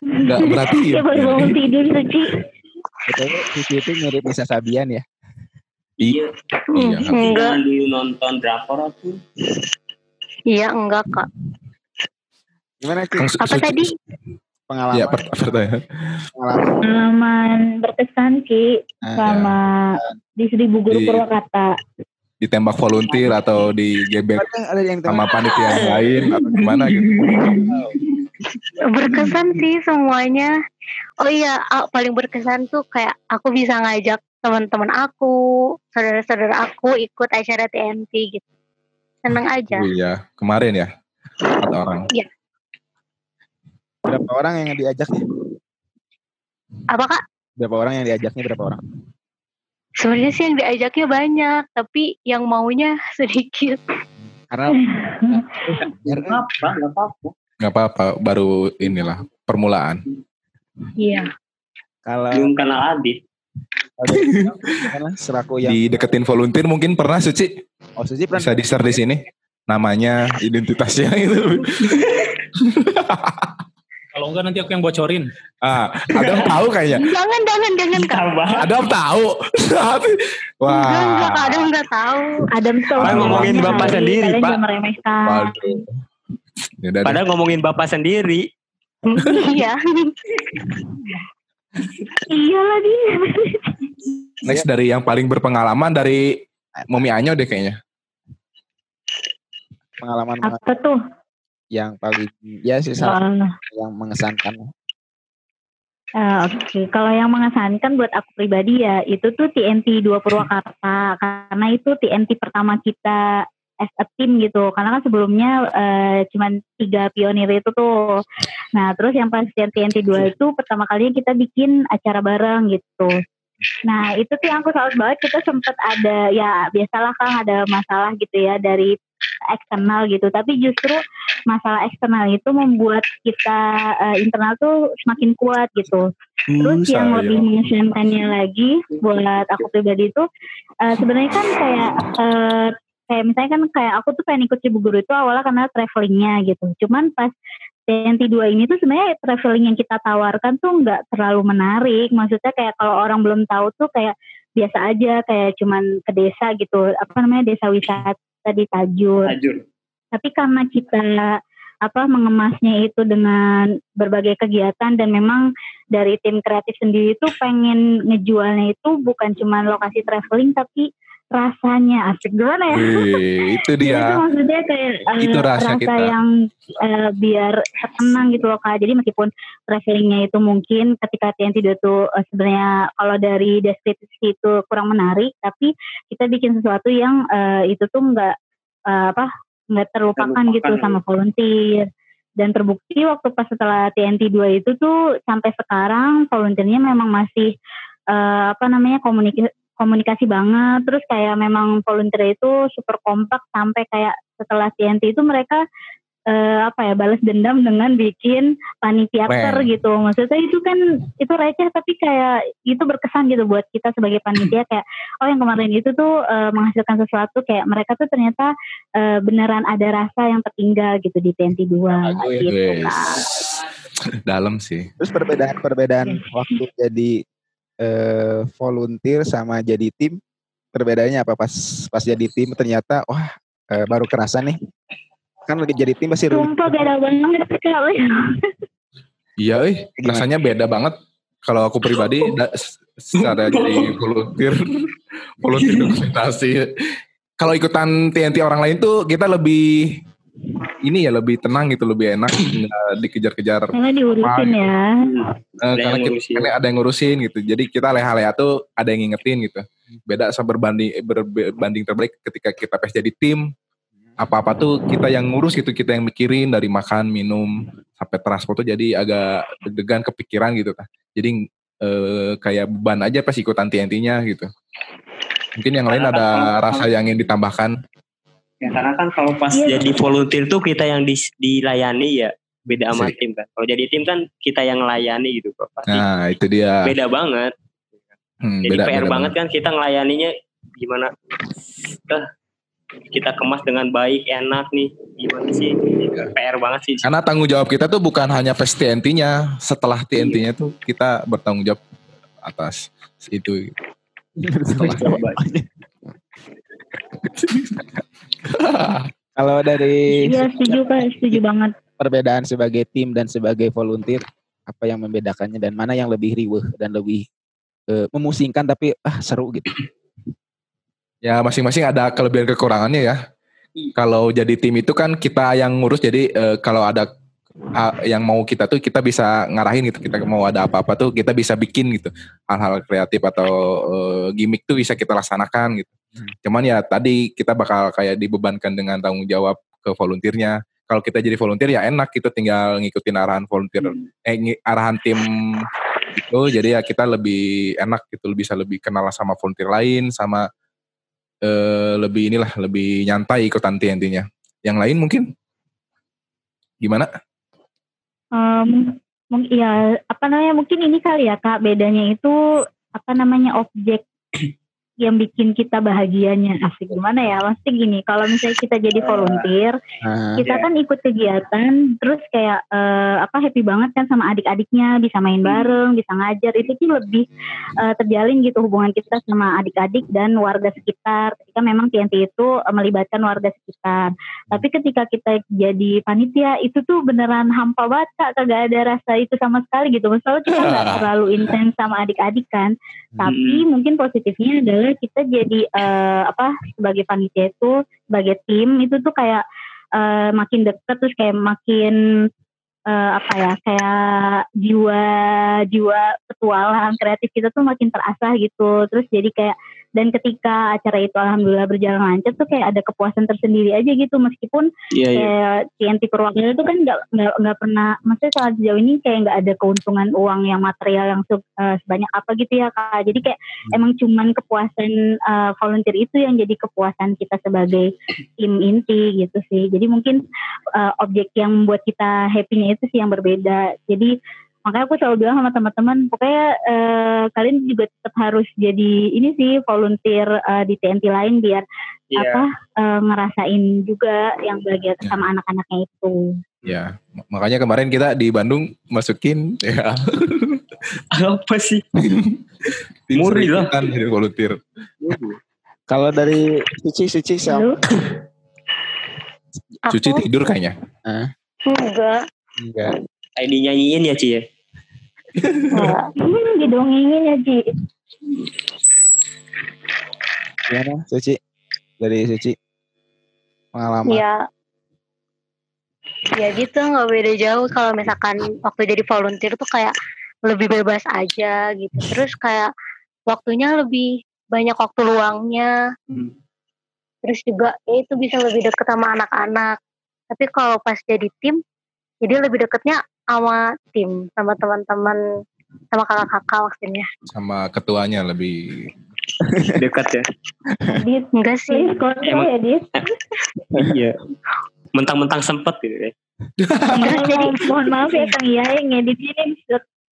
[SPEAKER 10] Enggak berarti
[SPEAKER 4] Ya baru bangun tidur Suci.
[SPEAKER 1] Betul, Suci itu mirip Nisa Sabian ya.
[SPEAKER 5] Iya.
[SPEAKER 10] Iya,
[SPEAKER 5] Tapi
[SPEAKER 4] Enggak.
[SPEAKER 5] dulu nonton drakor aku.
[SPEAKER 4] Iya enggak kak.
[SPEAKER 1] Gimana
[SPEAKER 10] Su-
[SPEAKER 4] Apa
[SPEAKER 10] Suci-
[SPEAKER 4] tadi?
[SPEAKER 1] Pengalaman
[SPEAKER 10] Ya, per- pertanyaan.
[SPEAKER 1] pengalaman
[SPEAKER 4] Pengalaman berkesan Ki
[SPEAKER 1] Nah,
[SPEAKER 4] sama di Seribu Guru
[SPEAKER 10] Di-
[SPEAKER 4] Purwakarta.
[SPEAKER 10] ditembak volunteer atau
[SPEAKER 1] ada yang
[SPEAKER 10] sama panitia yang lain atau gimana gitu.
[SPEAKER 12] berkesan sih semuanya oh iya ah, paling berkesan tuh kayak aku bisa ngajak teman-teman aku saudara-saudara aku ikut acara TNT gitu seneng aja
[SPEAKER 10] Oh iya, kemarin ya. Empat orang.
[SPEAKER 1] Berapa orang yang diajaknya?
[SPEAKER 12] apa kak
[SPEAKER 1] Berapa orang yang diajaknya berapa orang?
[SPEAKER 12] sebenarnya sih yang diajaknya banyak tapi yang maunya sedikit
[SPEAKER 1] Karena
[SPEAKER 5] Apa? Gak apa-apa.
[SPEAKER 10] Gak apa-apa, baru inilah permulaan.
[SPEAKER 12] iya
[SPEAKER 1] kalau
[SPEAKER 5] Belum kenal
[SPEAKER 1] gimana selaku yang
[SPEAKER 10] Dideketin volunteer mungkin pernah Suci?
[SPEAKER 1] oh Suci pernah
[SPEAKER 10] Bisa di-share di sini. Namanya, identitasnya itu.
[SPEAKER 9] Kalau enggak nanti aku yang bocorin.
[SPEAKER 10] Ah, ada yang tahu kayaknya.
[SPEAKER 12] jangan jangan jangan kak
[SPEAKER 5] Tambah.
[SPEAKER 10] Ada yang tahu.
[SPEAKER 12] enggak enggak
[SPEAKER 10] Wah.
[SPEAKER 12] ada enggak tahu
[SPEAKER 4] Adam tahu
[SPEAKER 5] Padahal ngomongin bapak sendiri, Pak.
[SPEAKER 4] jangan meremehkan.
[SPEAKER 10] Waduh. Ya.
[SPEAKER 5] Padahal ngomongin bapak sendiri.
[SPEAKER 12] iya
[SPEAKER 4] Iya lah dia.
[SPEAKER 10] Next dari yang paling berpengalaman dari Mami Anyo deh kayaknya.
[SPEAKER 1] pengalaman
[SPEAKER 4] Apa tuh?
[SPEAKER 1] Yang paling ya sih salah
[SPEAKER 4] Soal
[SPEAKER 1] yang mengesankan
[SPEAKER 4] Eh, Oke, kalau yang mengesankan buat aku pribadi ya itu tuh TNT 2 Purwakarta karena itu TNT pertama kita as a team gitu. Karena kan sebelumnya eh, cuman tiga pionir itu tuh. Nah, terus yang pas TNT 2 itu pertama kali kita bikin acara bareng gitu. Nah, itu tuh yang aku salut banget kita sempat ada ya biasalah kan ada masalah gitu ya dari eksternal gitu. Tapi justru masalah eksternal itu membuat kita eh, internal tuh semakin kuat gitu. Terus yang lebih mengesankannya lagi buat aku pribadi itu eh, sebenarnya kan kayak eh, kayak misalnya kan kayak aku tuh pengen ikut Cibubur itu awalnya karena travelingnya gitu. Cuman pas TNT 2 ini tuh sebenarnya traveling yang kita tawarkan tuh nggak terlalu menarik. Maksudnya kayak kalau orang belum tahu tuh kayak biasa aja kayak cuman ke desa gitu. Apa namanya desa wisata di Tajur.
[SPEAKER 5] Tajur.
[SPEAKER 4] Tapi karena kita apa mengemasnya itu dengan berbagai kegiatan dan memang dari tim kreatif sendiri itu pengen ngejualnya itu bukan cuma lokasi traveling tapi rasanya asik gimana ya?
[SPEAKER 10] Wih, itu
[SPEAKER 4] Jadi itu
[SPEAKER 10] dia.
[SPEAKER 4] maksudnya kayak eh,
[SPEAKER 10] Itu rasa kita.
[SPEAKER 4] yang eh, biar tenang gitu loh kak. Jadi meskipun travelingnya itu mungkin ketika TNT itu eh, sebenarnya kalau dari deskripsi itu kurang menarik, tapi kita bikin sesuatu yang eh, itu tuh nggak eh, apa nggak terlupakan gitu
[SPEAKER 5] Terlupakan.
[SPEAKER 4] sama volunteer. Dan terbukti waktu pas setelah TNT 2 itu tuh sampai sekarang volunteernya memang masih eh, apa namanya komunikasi komunikasi banget terus kayak memang volunteer itu super kompak sampai kayak setelah TNT itu mereka eh, apa ya balas dendam dengan bikin
[SPEAKER 10] Keren.
[SPEAKER 4] gitu maksudnya itu kan itu receh tapi kayak itu berkesan gitu buat kita sebagai panitia kayak oh yang kemarin itu tuh eh, menghasilkan sesuatu kayak mereka tuh ternyata eh, beneran ada rasa yang tertinggal gitu di TNT 2 gitu. Kak.
[SPEAKER 10] Dalam sih.
[SPEAKER 1] Terus perbedaan-perbedaan waktu jadi eh, volunteer sama jadi tim, perbedaannya apa pas pas jadi tim ternyata wah eh, baru kerasa nih. Kan lagi jadi tim pasti rumit.
[SPEAKER 4] Sumpah beda banget Kak.
[SPEAKER 10] Iya, eh, rasanya beda banget. Kalau aku pribadi, da- secara jadi volunteer, volunteer dokumentasi. Kalau ikutan TNT orang lain tuh kita lebih ini ya lebih tenang gitu, lebih enak nggak dikejar-kejar.
[SPEAKER 4] Karena diurusin ya.
[SPEAKER 10] Eh,
[SPEAKER 5] Ada
[SPEAKER 10] karena
[SPEAKER 5] yang
[SPEAKER 10] kita,
[SPEAKER 5] ngurusin.
[SPEAKER 10] karena ada yang ngurusin gitu. Jadi kita leha-leha tuh ada yang ngingetin gitu. Beda sama berbanding berbanding terbalik ketika kita pas jadi tim apa-apa tuh kita yang ngurus gitu, kita yang mikirin dari makan, minum, sampai transport tuh jadi agak deg-degan kepikiran gitu kan. Jadi eh, kayak beban aja pas ikutan TNT-nya gitu. Mungkin yang lain
[SPEAKER 5] Karena
[SPEAKER 10] ada
[SPEAKER 5] kan-
[SPEAKER 10] rasa yang ingin ditambahkan.
[SPEAKER 5] Ya, karena kan kalau pas
[SPEAKER 4] Iya.
[SPEAKER 5] jadi volunteer tuh kita yang dis- dilayani ya beda sama tim kan. Kalau jadi tim kan kita yang melayani gitu kok. Pasti
[SPEAKER 10] Nah, itu dia.
[SPEAKER 5] beda banget.
[SPEAKER 10] Hmm,
[SPEAKER 5] Jadi
[SPEAKER 10] beda-
[SPEAKER 5] PR
[SPEAKER 10] beda
[SPEAKER 5] banget kan kita ngelayaninya gimana? Eh, kita kemas dengan baik, enak nih. Gimana sih? PR banget sih.
[SPEAKER 10] Karena tanggung jawab kita tuh bukan hanya pas TNT-nya, setelah TNT-nya tuh kita bertanggung jawab atas itu. Setelah
[SPEAKER 1] Kalau dari
[SPEAKER 4] Iya setuju kak, setuju banget.
[SPEAKER 1] perbedaan sebagai tim dan sebagai volunteer, apa yang membedakannya dan mana yang lebih riweh dan lebih eh, memusingkan tapi ah seru gitu.
[SPEAKER 10] ya masing-masing ada kelebihan kekurangannya ya. Kalau jadi tim itu kan kita yang ngurus jadi eh, kalau ada ah, yang mau kita tuh kita bisa ngarahin gitu. Kita mau ada apa-apa tuh kita bisa bikin gitu. Hal-hal kreatif atau eh, gimmick tuh bisa kita laksanakan gitu. Cuman ya tadi kita bakal kayak dibebankan dengan tanggung jawab ke volunteernya. Kalau kita jadi volunteer ya enak gitu tinggal ngikutin arahan volunteer eh ngi- arahan tim itu jadi ya kita lebih enak gitu bisa lebih kenal sama volunteer lain sama eh, lebih inilah lebih nyantai ikutan TNT-nya. Yang lain mungkin gimana?
[SPEAKER 4] Mung- ya apa namanya mungkin ini kali ya kak bedanya itu apa namanya objek yang bikin kita bahagianya. Asik gimana ya? Pasti gini kalau misalnya kita jadi volunteer
[SPEAKER 1] Nah,
[SPEAKER 4] kita kan ikut kegiatan terus kayak eh, apa happy banget kan sama adik-adiknya bisa main bareng bisa ngajar. Itu tuh lebih eh, terjalin gitu hubungan kita sama adik-adik dan warga sekitar. Ketika memang TNT itu eh, melibatkan warga sekitar. Tapi ketika kita jadi panitia itu tuh beneran hampa banget kak. Kagak ada rasa itu sama sekali gitu. Misalnya kita nggak terlalu intens sama adik-adik kan. Tapi mungkin positifnya adalah kita jadi eh, apa sebagai panitia itu sebagai tim itu tuh kayak eh, makin dekat terus kayak makin eh, apa ya kayak jiwa jiwa petualangan kreatif kita tuh makin terasah gitu. Terus jadi kayak dan ketika acara itu alhamdulillah berjalan lancar tuh kayak ada kepuasan tersendiri aja gitu. Meskipun
[SPEAKER 5] Iya, iya.
[SPEAKER 4] kayak TNT Purwakarta itu kan nggak nggak pernah maksudnya saat sejauh ini kayak nggak ada keuntungan uang yang material yang eh, sebanyak apa gitu ya kak. Jadi kayak emang cuman kepuasan eh, volunteer itu yang jadi kepuasan kita sebagai tim inti gitu sih. Jadi mungkin eh, objek yang membuat kita happy-nya itu sih yang berbeda. Jadi makanya aku selalu bilang sama teman-teman pokoknya eh, kalian juga tetap harus jadi ini sih volunteer eh, di TNT lain biar
[SPEAKER 5] Iya.
[SPEAKER 4] apa eh, ngerasain juga yang bahagia sama anak-anaknya itu.
[SPEAKER 10] Ya, mak- makanya kemarin kita di Bandung masukin ya.
[SPEAKER 5] Apa sih?
[SPEAKER 10] Tim
[SPEAKER 5] Murni lah.
[SPEAKER 10] kan jadi volunteer.
[SPEAKER 1] Kalau dari Suci, Suci, Sel.
[SPEAKER 4] Lalu
[SPEAKER 12] Aku
[SPEAKER 10] Cuci tidur kayaknya.
[SPEAKER 12] enggak.
[SPEAKER 1] Enggak.
[SPEAKER 5] Kayak dinyanyiin ya Ci ya?
[SPEAKER 12] Enggak.
[SPEAKER 4] hmm, didongengin ya Ci.
[SPEAKER 1] Gimana, Suci? Dari Suci. Pengalaman.
[SPEAKER 12] Ya, ya gitu nggak beda jauh kalau misalkan waktu jadi volunteer tuh kayak lebih bebas aja gitu. Terus kayak waktunya lebih banyak waktu luangnya. Terus juga ya itu bisa lebih deket sama anak-anak. Tapi kalau pas jadi tim, jadi lebih deketnya sama tim, sama teman-teman, sama kakak-kakak maksudnya.
[SPEAKER 10] Sama ketuanya lebih
[SPEAKER 5] Dekat ya?
[SPEAKER 4] Dit,
[SPEAKER 12] Enggak sih.
[SPEAKER 4] kontrol
[SPEAKER 5] Emang-
[SPEAKER 4] ya Dit.
[SPEAKER 5] iya. Mentang-mentang sempet gitu ya.
[SPEAKER 4] Enggak, jadi mohon maaf ya Kang Iya yang ngeditnya ini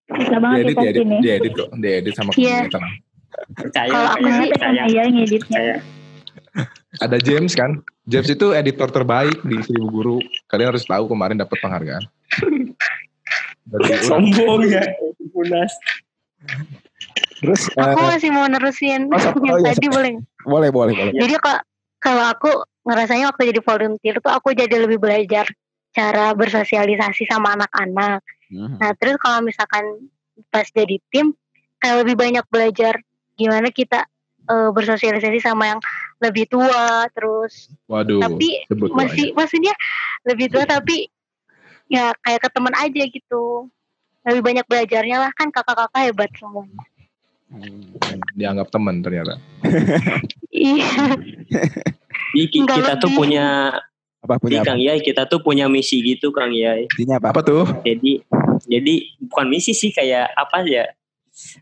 [SPEAKER 4] susah, banget kita
[SPEAKER 10] diedit,
[SPEAKER 4] sini.
[SPEAKER 10] diedit kok, diedit sama
[SPEAKER 12] Iya.
[SPEAKER 10] kemudian tenang.
[SPEAKER 5] Percaya,
[SPEAKER 12] Kalau aku
[SPEAKER 5] percaya,
[SPEAKER 12] sih-
[SPEAKER 4] Kang. Iya yang ngeditnya.
[SPEAKER 5] percaya.
[SPEAKER 10] Ada James kan? James itu editor terbaik di Seribu Guru. Kalian harus tahu kemarin dapat penghargaan. Dari
[SPEAKER 5] Sombong ya. Munas.
[SPEAKER 1] Terus,
[SPEAKER 12] Aku
[SPEAKER 1] eh,
[SPEAKER 12] masih mau nerusin
[SPEAKER 1] oh,
[SPEAKER 12] yang
[SPEAKER 1] oh iya,
[SPEAKER 12] tadi
[SPEAKER 1] so-
[SPEAKER 12] boleh.
[SPEAKER 1] boleh, boleh, boleh.
[SPEAKER 12] Jadi kak kalau aku ngerasanya waktu jadi volunteer tuh aku jadi lebih belajar cara bersosialisasi sama anak-anak.
[SPEAKER 1] Mhm.
[SPEAKER 12] Nah terus kalau misalkan pas jadi tim kayak lebih banyak belajar gimana kita eh, bersosialisasi sama yang lebih tua terus
[SPEAKER 10] Waduh,
[SPEAKER 12] tapi
[SPEAKER 10] sebut
[SPEAKER 12] masih maksudnya lebih tua tapi ya kayak ke teman aja gitu lebih banyak belajarnya lah kan kakak-kakak hebat semuanya
[SPEAKER 1] Hmm.
[SPEAKER 10] dianggap teman ternyata.
[SPEAKER 12] iya Nggak
[SPEAKER 5] kita tuh
[SPEAKER 12] lebih.
[SPEAKER 5] punya
[SPEAKER 1] Apa
[SPEAKER 5] Jadi
[SPEAKER 1] punya apa?
[SPEAKER 5] Kang Yai kita tuh punya misi gitu Kang Yai.
[SPEAKER 1] Intinya apa?
[SPEAKER 10] Apa tuh?
[SPEAKER 5] Jadi jadi bukan misi sih kayak apa ya?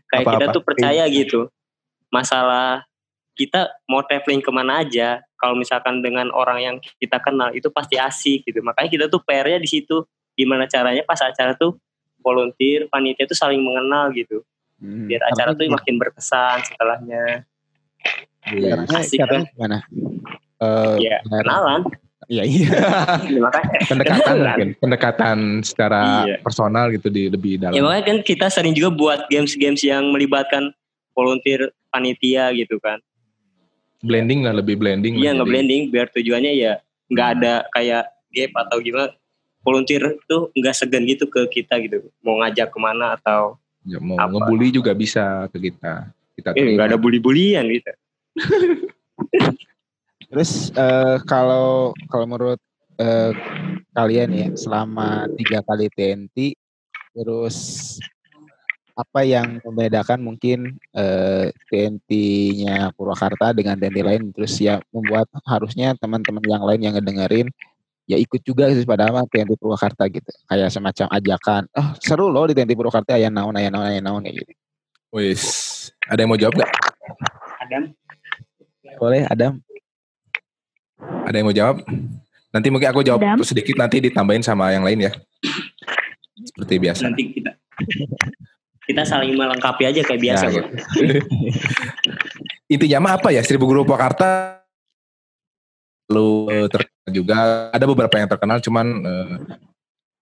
[SPEAKER 5] Kayak kita
[SPEAKER 10] Apa-apa.
[SPEAKER 5] tuh percaya gitu. Masalah kita mau traveling ke mana aja, kalau misalkan dengan orang yang kita kenal itu pasti asik gitu. Makanya kita tuh PR-nya di situ. Gimana caranya pas acara tuh volunteer, panitia tuh saling mengenal gitu.
[SPEAKER 1] Hmm.
[SPEAKER 5] Biar acara tuh
[SPEAKER 1] Caranya-
[SPEAKER 5] makin berkesan setelahnya.
[SPEAKER 1] caranya,
[SPEAKER 5] asik
[SPEAKER 1] caranya gimana? Eh,
[SPEAKER 5] Ya, kenalan.
[SPEAKER 1] Iya, iya.
[SPEAKER 5] Makanya
[SPEAKER 10] pendekatan mungkin, pendekatan secara
[SPEAKER 5] Iya.
[SPEAKER 10] personal gitu di lebih dalam.
[SPEAKER 5] Ya makanya kan kita sering juga buat games-games yang melibatkan volunteer panitia gitu kan.
[SPEAKER 10] blending lah lebih blending.
[SPEAKER 5] Iya nge-blending biar tujuannya ya nggak ada kayak gap atau gimana. Volunteer tuh nggak segan gitu ke kita gitu. Mau ngajak ke mana atau
[SPEAKER 10] Ya, mau
[SPEAKER 5] Apa?
[SPEAKER 10] ngebully juga bisa ke kita. Kita
[SPEAKER 5] eh nggak ada bully-bulian gitu.
[SPEAKER 1] Terus eh, kalau kalau menurut eh, kalian ya selama tiga kali TNT, terus apa yang membedakan mungkin eh, TNT-nya Purwakarta dengan TNT lain, terus ya membuat harusnya teman-teman yang lain yang ngedengerin ya ikut juga sih pada sama TNT Purwakarta gitu, kayak semacam ajakan, ah seru loh di TNT Purwakarta ayah naon ayah naon ayah naon kayak gitu.
[SPEAKER 10] Wis, ada yang mau jawab nggak?
[SPEAKER 5] Adam
[SPEAKER 1] Boleh Adam?
[SPEAKER 10] Ada yang mau jawab? Nanti mungkin aku jawab
[SPEAKER 4] Adam?
[SPEAKER 10] sedikit nanti ditambahin sama yang lain ya. Seperti biasa.
[SPEAKER 5] nanti kita kita saling melengkapi aja kayak biasa
[SPEAKER 10] Ya,
[SPEAKER 5] Bro.
[SPEAKER 10] Intinya mah apa ya? Seribu Guru Purwakarta lalu eh, terkenal juga ada beberapa yang terkenal cuman eh,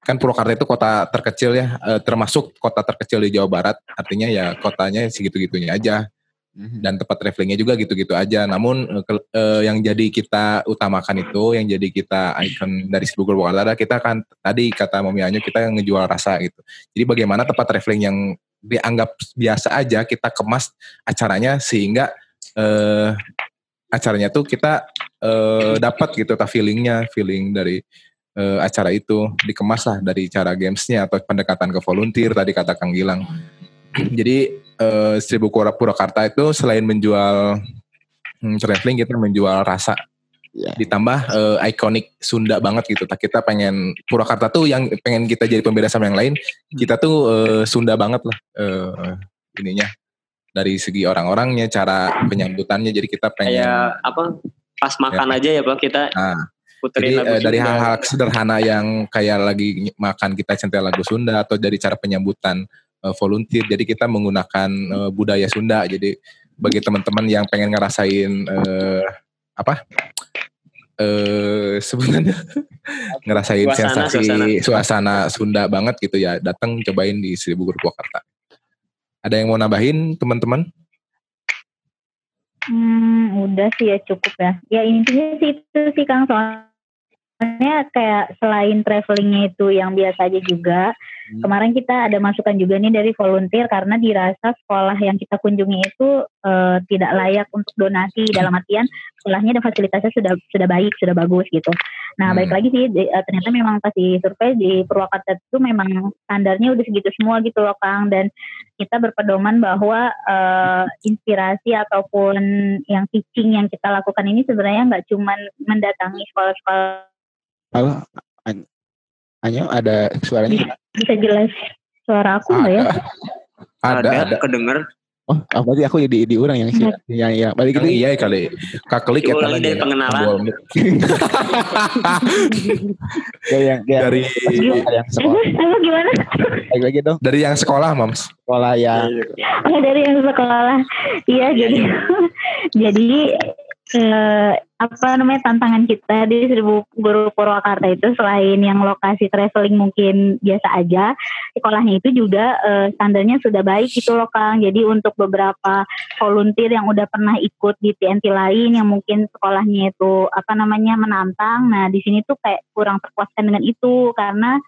[SPEAKER 10] kan Purwakarta itu kota terkecil ya eh, termasuk kota terkecil di Jawa Barat artinya ya kotanya segitu-gitunya aja.
[SPEAKER 1] Mhm.
[SPEAKER 10] dan tempat travelingnya juga gitu-gitu aja. Namun ke- eh, yang jadi kita utamakan itu yang jadi kita ikon dari Seribu Purwakarta adalah kita kan tadi kata Mami Anyu kita ngejual rasa gitu. Jadi bagaimana tempat traveling yang dianggap biasa aja kita kemas acaranya sehingga eh, acaranya tuh kita eh, dapat gitu ta feelingnya feeling dari eh, acara itu dikemas lah dari cara gamesnya atau pendekatan ke volunteer tadi kata Kang Gilang. Jadi eh, Seribu Purwakarta itu selain menjual hmm, traveling kita menjual rasa
[SPEAKER 1] Iya.
[SPEAKER 10] ditambah eh, ikonik Sunda banget gitu. Tak kita pengen Purwakarta tuh yang pengen kita jadi pembeda sama yang lain, kita tuh eh, Sunda banget lah eh, ininya dari segi orang-orangnya, cara penyambutannya. Jadi kita pengen
[SPEAKER 5] Kayak apa? Pas makan aja ya Pak kita
[SPEAKER 10] Nah,
[SPEAKER 5] puterin
[SPEAKER 10] jadi
[SPEAKER 5] lagu
[SPEAKER 10] eh, dari hal-hal sederhana yang kayak lagi makan kita centel lagu Sunda atau dari cara penyambutan eh, volunteer. Jadi kita menggunakan eh, budaya Sunda. Jadi bagi teman-teman yang pengen ngerasain eh, apa? Eh sebenarnya ngerasain
[SPEAKER 5] Suasana,
[SPEAKER 10] sensasi suasana. Sunda banget gitu ya. Datang cobain di Seribu Guru Purwakarta. Ada yang mau nambahin teman-teman?
[SPEAKER 4] Hmm, udah sih ya cukup ya. Ya intinya sih itu sih Kang soalnya kayak selain travelingnya itu yang biasa aja juga. Kemarin kita ada masukan juga nih dari volunteer karena dirasa sekolah yang kita kunjungi itu eh, tidak layak untuk donasi dalam artian sekolahnya dan fasilitasnya sudah sudah baik, sudah bagus gitu. Nah, baik lagi sih di- eh, ternyata memang pas di survei di Purwakarta itu memang standarnya udah segitu semua gitu loh Kang dan kita berpedoman bahwa eh, inspirasi ataupun yang teaching yang kita lakukan ini sebenarnya nggak cuman mendatangi sekolah-sekolah
[SPEAKER 1] Halo, An- Anyo ada suaranya?
[SPEAKER 4] bisa jelas suara aku nggak ya?
[SPEAKER 10] Ada, ada.
[SPEAKER 5] kedenger.
[SPEAKER 1] Oh, oh, berarti aku di di orang yang sih. yang ya balik itu.
[SPEAKER 10] iya kali. Kakelik
[SPEAKER 5] Coba
[SPEAKER 10] eta
[SPEAKER 5] ulangi
[SPEAKER 10] lagi
[SPEAKER 5] dari
[SPEAKER 10] ya,
[SPEAKER 5] pengenalan.
[SPEAKER 1] Ya, yang, yang,
[SPEAKER 10] Dari
[SPEAKER 1] yang sekolah.
[SPEAKER 4] Apa gimana?
[SPEAKER 1] Balik lagi dong.
[SPEAKER 10] dari yang sekolah, Mams.
[SPEAKER 1] Sekolah yang
[SPEAKER 4] Oh dari yang sekolah. Iya jadi jadi eh, apa namanya tantangan kita di Seribu Guru Purwakarta itu selain yang lokasi traveling mungkin biasa aja, sekolahnya itu juga eh, standarnya sudah baik gitu loh Kang. Jadi untuk beberapa volunteer yang udah pernah ikut di TNT lain yang mungkin sekolahnya itu apa namanya menantang. Nah di sini tuh kayak kurang terpuaskan dengan itu karena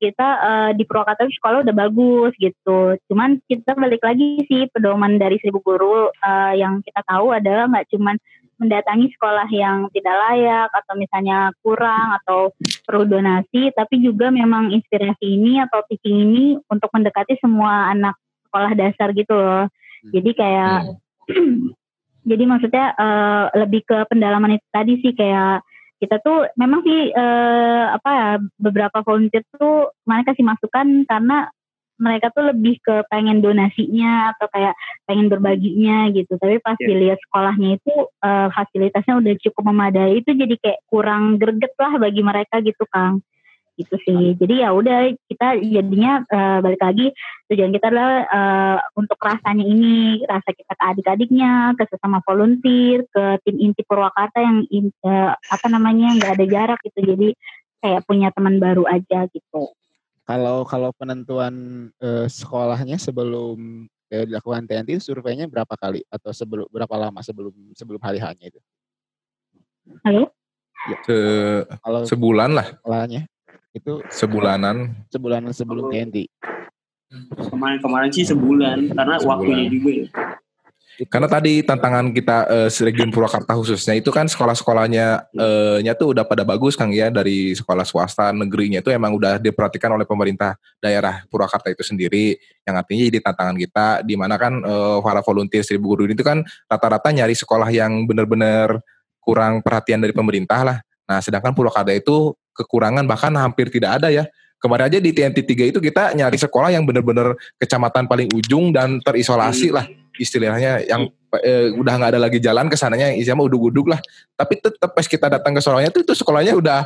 [SPEAKER 4] kita eh, di Purwakarta sekolah udah bagus gitu. Cuman kita balik lagi sih pedoman dari Seribu Guru eh, yang kita tahu adalah nggak cuman mendatangi sekolah yang tidak layak atau misalnya kurang atau perlu donasi, tapi juga memang inspirasi ini atau teaching ini untuk mendekati semua anak sekolah dasar gitu loh. Jadi kayak jadi maksudnya eh, lebih ke pendalaman itu tadi sih kayak kita tuh memang sih eh, apa ya beberapa volunteer tuh mereka kasih masukan karena mereka tuh lebih ke pengen donasinya atau kayak pengen berbaginya gitu. Tapi pas
[SPEAKER 5] Iya.
[SPEAKER 4] dilihat sekolahnya itu eh, fasilitasnya udah cukup memadai itu jadi kayak kurang greget lah bagi mereka gitu Kang. Gitu sih. Jadi ya udah kita jadinya eh, balik lagi tujuan kita adalah eh, untuk rasanya ini rasa kita ke adik-adiknya ke sesama volunteer ke tim inti Purwakarta yang eh, apa namanya nggak ada jarak gitu. Jadi kayak punya teman baru aja gitu
[SPEAKER 1] kalau kalau penentuan eh, sekolahnya sebelum eh, dilakukan TNT itu surveinya berapa kali atau sebelum berapa lama sebelum sebelum hari hanya itu?
[SPEAKER 4] halo
[SPEAKER 10] Se
[SPEAKER 1] Kalau
[SPEAKER 10] sebulan lah,
[SPEAKER 1] sekolahnya itu
[SPEAKER 10] sebulanan.
[SPEAKER 1] sebulan sebelum TNT.
[SPEAKER 5] Kemarin-kemarin sih sebulan karena
[SPEAKER 10] Sebulan.
[SPEAKER 5] waktunya juga ya.
[SPEAKER 10] Karena tadi tantangan kita eh, region Purwakarta khususnya itu kan sekolah-sekolahnya eh, nya tuh udah pada bagus Kang ya dari sekolah swasta negerinya itu emang udah diperhatikan oleh pemerintah daerah Purwakarta itu sendiri yang artinya jadi tantangan kita di mana kan eh, para volunteer seribu guru itu kan rata-rata nyari sekolah yang benar-benar kurang perhatian dari pemerintah lah. Nah, sedangkan Purwakarta itu kekurangan bahkan hampir tidak ada ya. Kemarin aja di TNT 3 itu kita nyari sekolah yang benar-benar kecamatan paling ujung dan terisolasi lah istilahnya yang eh, udah nggak ada lagi jalan ke sananya isinya mah uduk-uduk lah. Tapi tetap pas kita datang ke sekolahnya tuh itu sekolahnya udah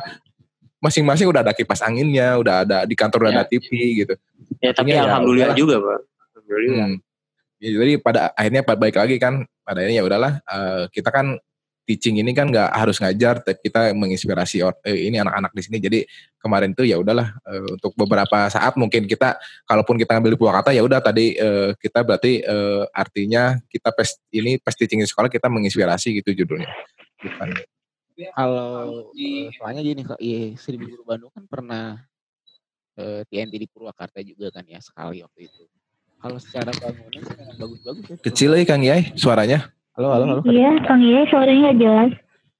[SPEAKER 10] masing-masing udah ada kipas anginnya, udah ada di kantor udah ada TV gitu.
[SPEAKER 5] Ya tapi
[SPEAKER 10] Artinya ya
[SPEAKER 5] alhamdulillah juga Pak. Alhamdulillah.
[SPEAKER 10] Hmm. Ya, jadi pada akhirnya baik lagi kan pada akhirnya ya udahlah eh, kita kan teaching ini kan nggak harus ngajar tapi kita menginspirasi or- eh, ini anak-anak di sini jadi kemarin tuh ya udahlah eh, untuk beberapa saat mungkin kita kalaupun kita ngambil di Purwakarta ya udah tadi eh, kita berarti eh, artinya kita pes ini pes teaching di sekolah kita menginspirasi gitu judulnya bukan
[SPEAKER 1] Kalau eh, soalnya gini kok, iya, Seribu Guru Bandung kan pernah eh, TNT di Purwakarta juga kan ya sekali waktu itu. Kalau secara bangunan bagus-bagus ya.
[SPEAKER 10] kecil ya Kang Yai suaranya
[SPEAKER 1] Halo, halo, halo.
[SPEAKER 4] iya Kang Iya suaranya nggak jelas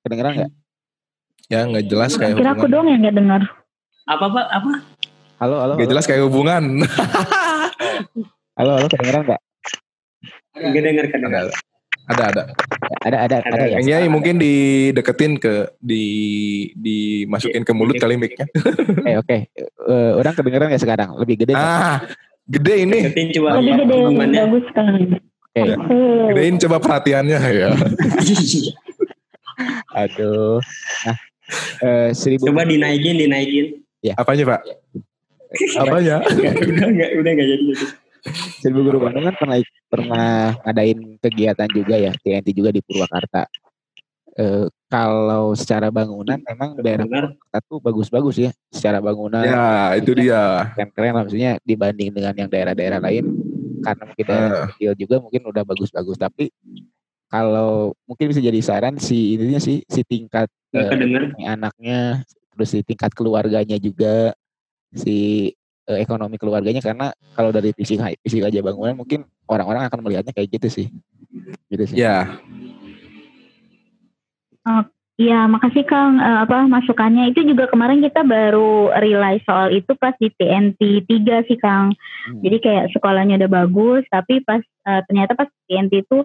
[SPEAKER 1] Kedengeran nggak?
[SPEAKER 10] Ya nggak jelas kayak
[SPEAKER 4] Kira aku
[SPEAKER 10] hubungan.
[SPEAKER 4] doang yang nggak dengar.
[SPEAKER 5] Apa Pak? Apa?
[SPEAKER 1] Halo, halo.
[SPEAKER 10] Nggak
[SPEAKER 1] halo.
[SPEAKER 10] jelas kayak hubungan.
[SPEAKER 1] Halo, halo, kedengeran nggak?
[SPEAKER 5] Gak denger kan?
[SPEAKER 10] ada, ada, ada.
[SPEAKER 1] Ada, ada, ada, ya.
[SPEAKER 10] Kayaknya mungkin dideketin ke di dimasukin ke mulut kali mic-nya.
[SPEAKER 1] Oke, oke. Eh, orang kedengeran nggak sekarang? Lebih gede?
[SPEAKER 10] Ah, gede ini.
[SPEAKER 5] Deketin coba.
[SPEAKER 4] Lebih gede, bagus sekali.
[SPEAKER 1] Oke.
[SPEAKER 10] Gedein coba perhatiannya ya.
[SPEAKER 1] Aduh. Nah, eh, seribu.
[SPEAKER 5] Coba dinaikin, dinaikin.
[SPEAKER 10] Apanya Pak? Apanya?
[SPEAKER 5] Udah enggak, udah enggak jadi.
[SPEAKER 1] Seribu Guru Bandung kan pernah pernah ngadain kegiatan juga ya, TNT juga di Purwakarta. Eh, kalau secara bangunan memang daerah. Purwakarta tuh bagus-bagus ya, secara bangunan
[SPEAKER 10] Ya, itu dia.
[SPEAKER 1] keren-keren maksudnya dibanding dengan yang daerah-daerah lain karena mungkin daerah
[SPEAKER 10] Eh.
[SPEAKER 1] kecil juga mungkin udah bagus-bagus. Tapi kalau mungkin bisa jadi saran si ininya sih si tingkat
[SPEAKER 5] kedenger.
[SPEAKER 1] anaknya terus si tingkat keluarganya juga si eh, ekonomi keluarganya. Karena kalau dari fisik fisik aja bangunan mungkin orang-orang akan melihatnya kayak gitu sih. Gitu sih.
[SPEAKER 10] Ya,
[SPEAKER 4] Iya, makasih Kang eh, apa masukannya. Itu juga kemarin kita baru realize soal itu pas di TNT 3 sih Kang.
[SPEAKER 1] Hmm.
[SPEAKER 4] Jadi kayak sekolahnya udah bagus, tapi pas eh, ternyata pas TNT itu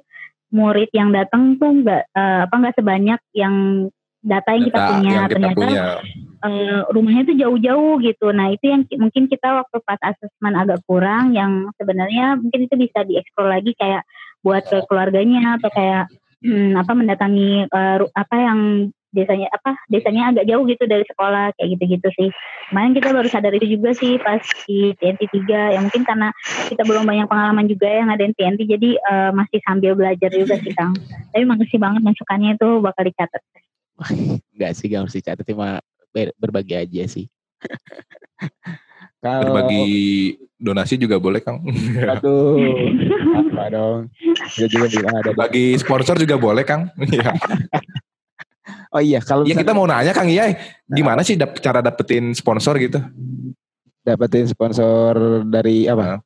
[SPEAKER 4] murid yang datang tuh nggak eh, apa nggak sebanyak yang data yang kita
[SPEAKER 10] data
[SPEAKER 4] punya.
[SPEAKER 10] yang kita
[SPEAKER 4] ternyata
[SPEAKER 10] punya.
[SPEAKER 4] eh, rumahnya tuh jauh-jauh gitu. Nah itu yang ki- mungkin kita waktu pas asesmen agak kurang, yang sebenarnya mungkin itu bisa dieksplor lagi kayak buat ke keluarganya atau kayak hmm, apa mendatangi ru- apa yang desanya apa desanya agak jauh gitu dari sekolah kayak gitu-gitu sih. Kemarin kita baru sadar itu juga sih pas di TNT 3 ya mungkin karena kita belum banyak pengalaman juga yang ada di TNT jadi eh, masih sambil belajar juga sih Kang. Tapi makasih banget masukannya itu bakal dicatat.
[SPEAKER 1] Enggak sih gak harus dicatat cuma ber- berbagi aja sih kalau
[SPEAKER 10] Berbagi donasi juga boleh Kang.
[SPEAKER 1] aduh apa dong kita juga ada
[SPEAKER 10] Bagi sponsor juga boleh Kang. Iya.
[SPEAKER 1] oh iya kalau
[SPEAKER 10] Ya kita mau nanya Kang Iya, gimana sih dap- cara dapetin sponsor gitu?
[SPEAKER 1] dapetin sponsor dari apa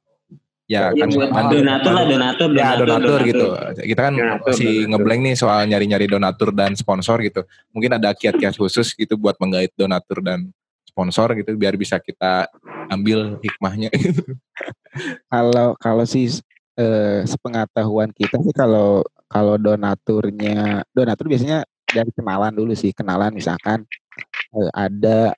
[SPEAKER 10] Ya,
[SPEAKER 5] Ya,
[SPEAKER 10] kan
[SPEAKER 5] buat
[SPEAKER 10] kan-
[SPEAKER 5] donatur lah, donatur,
[SPEAKER 10] Ya,
[SPEAKER 5] donatur,
[SPEAKER 10] donatur, gitu.
[SPEAKER 5] donatur.
[SPEAKER 10] Kita kan
[SPEAKER 5] Donatur,
[SPEAKER 10] masih
[SPEAKER 5] donatur.
[SPEAKER 10] ngeblank nih soal nyari-nyari donatur dan sponsor gitu. Mungkin ada kiat-kiat khusus gitu buat menggait donatur dan sponsor gitu biar bisa kita ambil hikmahnya.
[SPEAKER 1] kalau kalau sih eh, sepengetahuan kita sih kalau kalau donaturnya donatur biasanya dari kenalan dulu sih kenalan misalkan eh, ada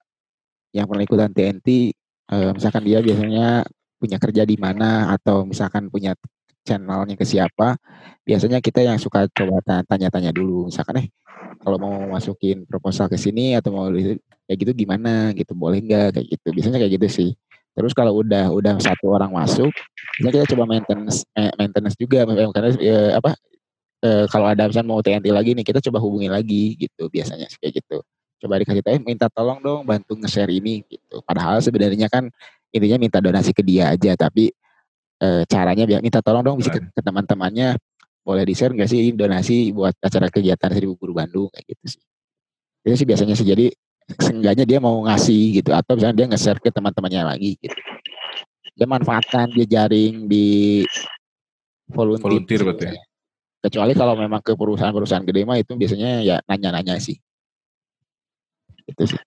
[SPEAKER 1] yang pernah ikutan TNT eh, misalkan dia biasanya punya kerja di mana atau misalkan punya channelnya ke siapa biasanya kita yang suka coba ta- tanya-tanya dulu misalkan eh kalau mau masukin proposal ke sini atau mau kayak gitu gimana gitu boleh nggak kayak gitu. Biasanya kayak gitu sih. Terus kalau udah udah satu orang masuk kita coba maintenance eh, maintenance juga maintenance eh, apa eh, kalau ada misalnya mau TNT lagi nih kita coba hubungi lagi gitu biasanya sih kayak gitu. Coba dikasih tahu eh, minta tolong dong bantu nge-share ini gitu. Padahal sebenarnya kan intinya minta donasi ke dia aja tapi eh, caranya biar minta tolong dong bisa ke, ke teman-temannya boleh di share nggak sih donasi buat acara kegiatan Seribu Guru Bandung? Kayak gitu sih. Itu sih biasanya sih. Jadi seenggaknya dia mau ngasih gitu atau misalnya dia nge-share ke teman-temannya lagi gitu dia manfaatkan dia jaring di volunteer,
[SPEAKER 10] Volunteer berarti ya?
[SPEAKER 1] kecuali kalau memang ke perusahaan-perusahaan gede mah itu biasanya ya nanya-nanya sih itu sih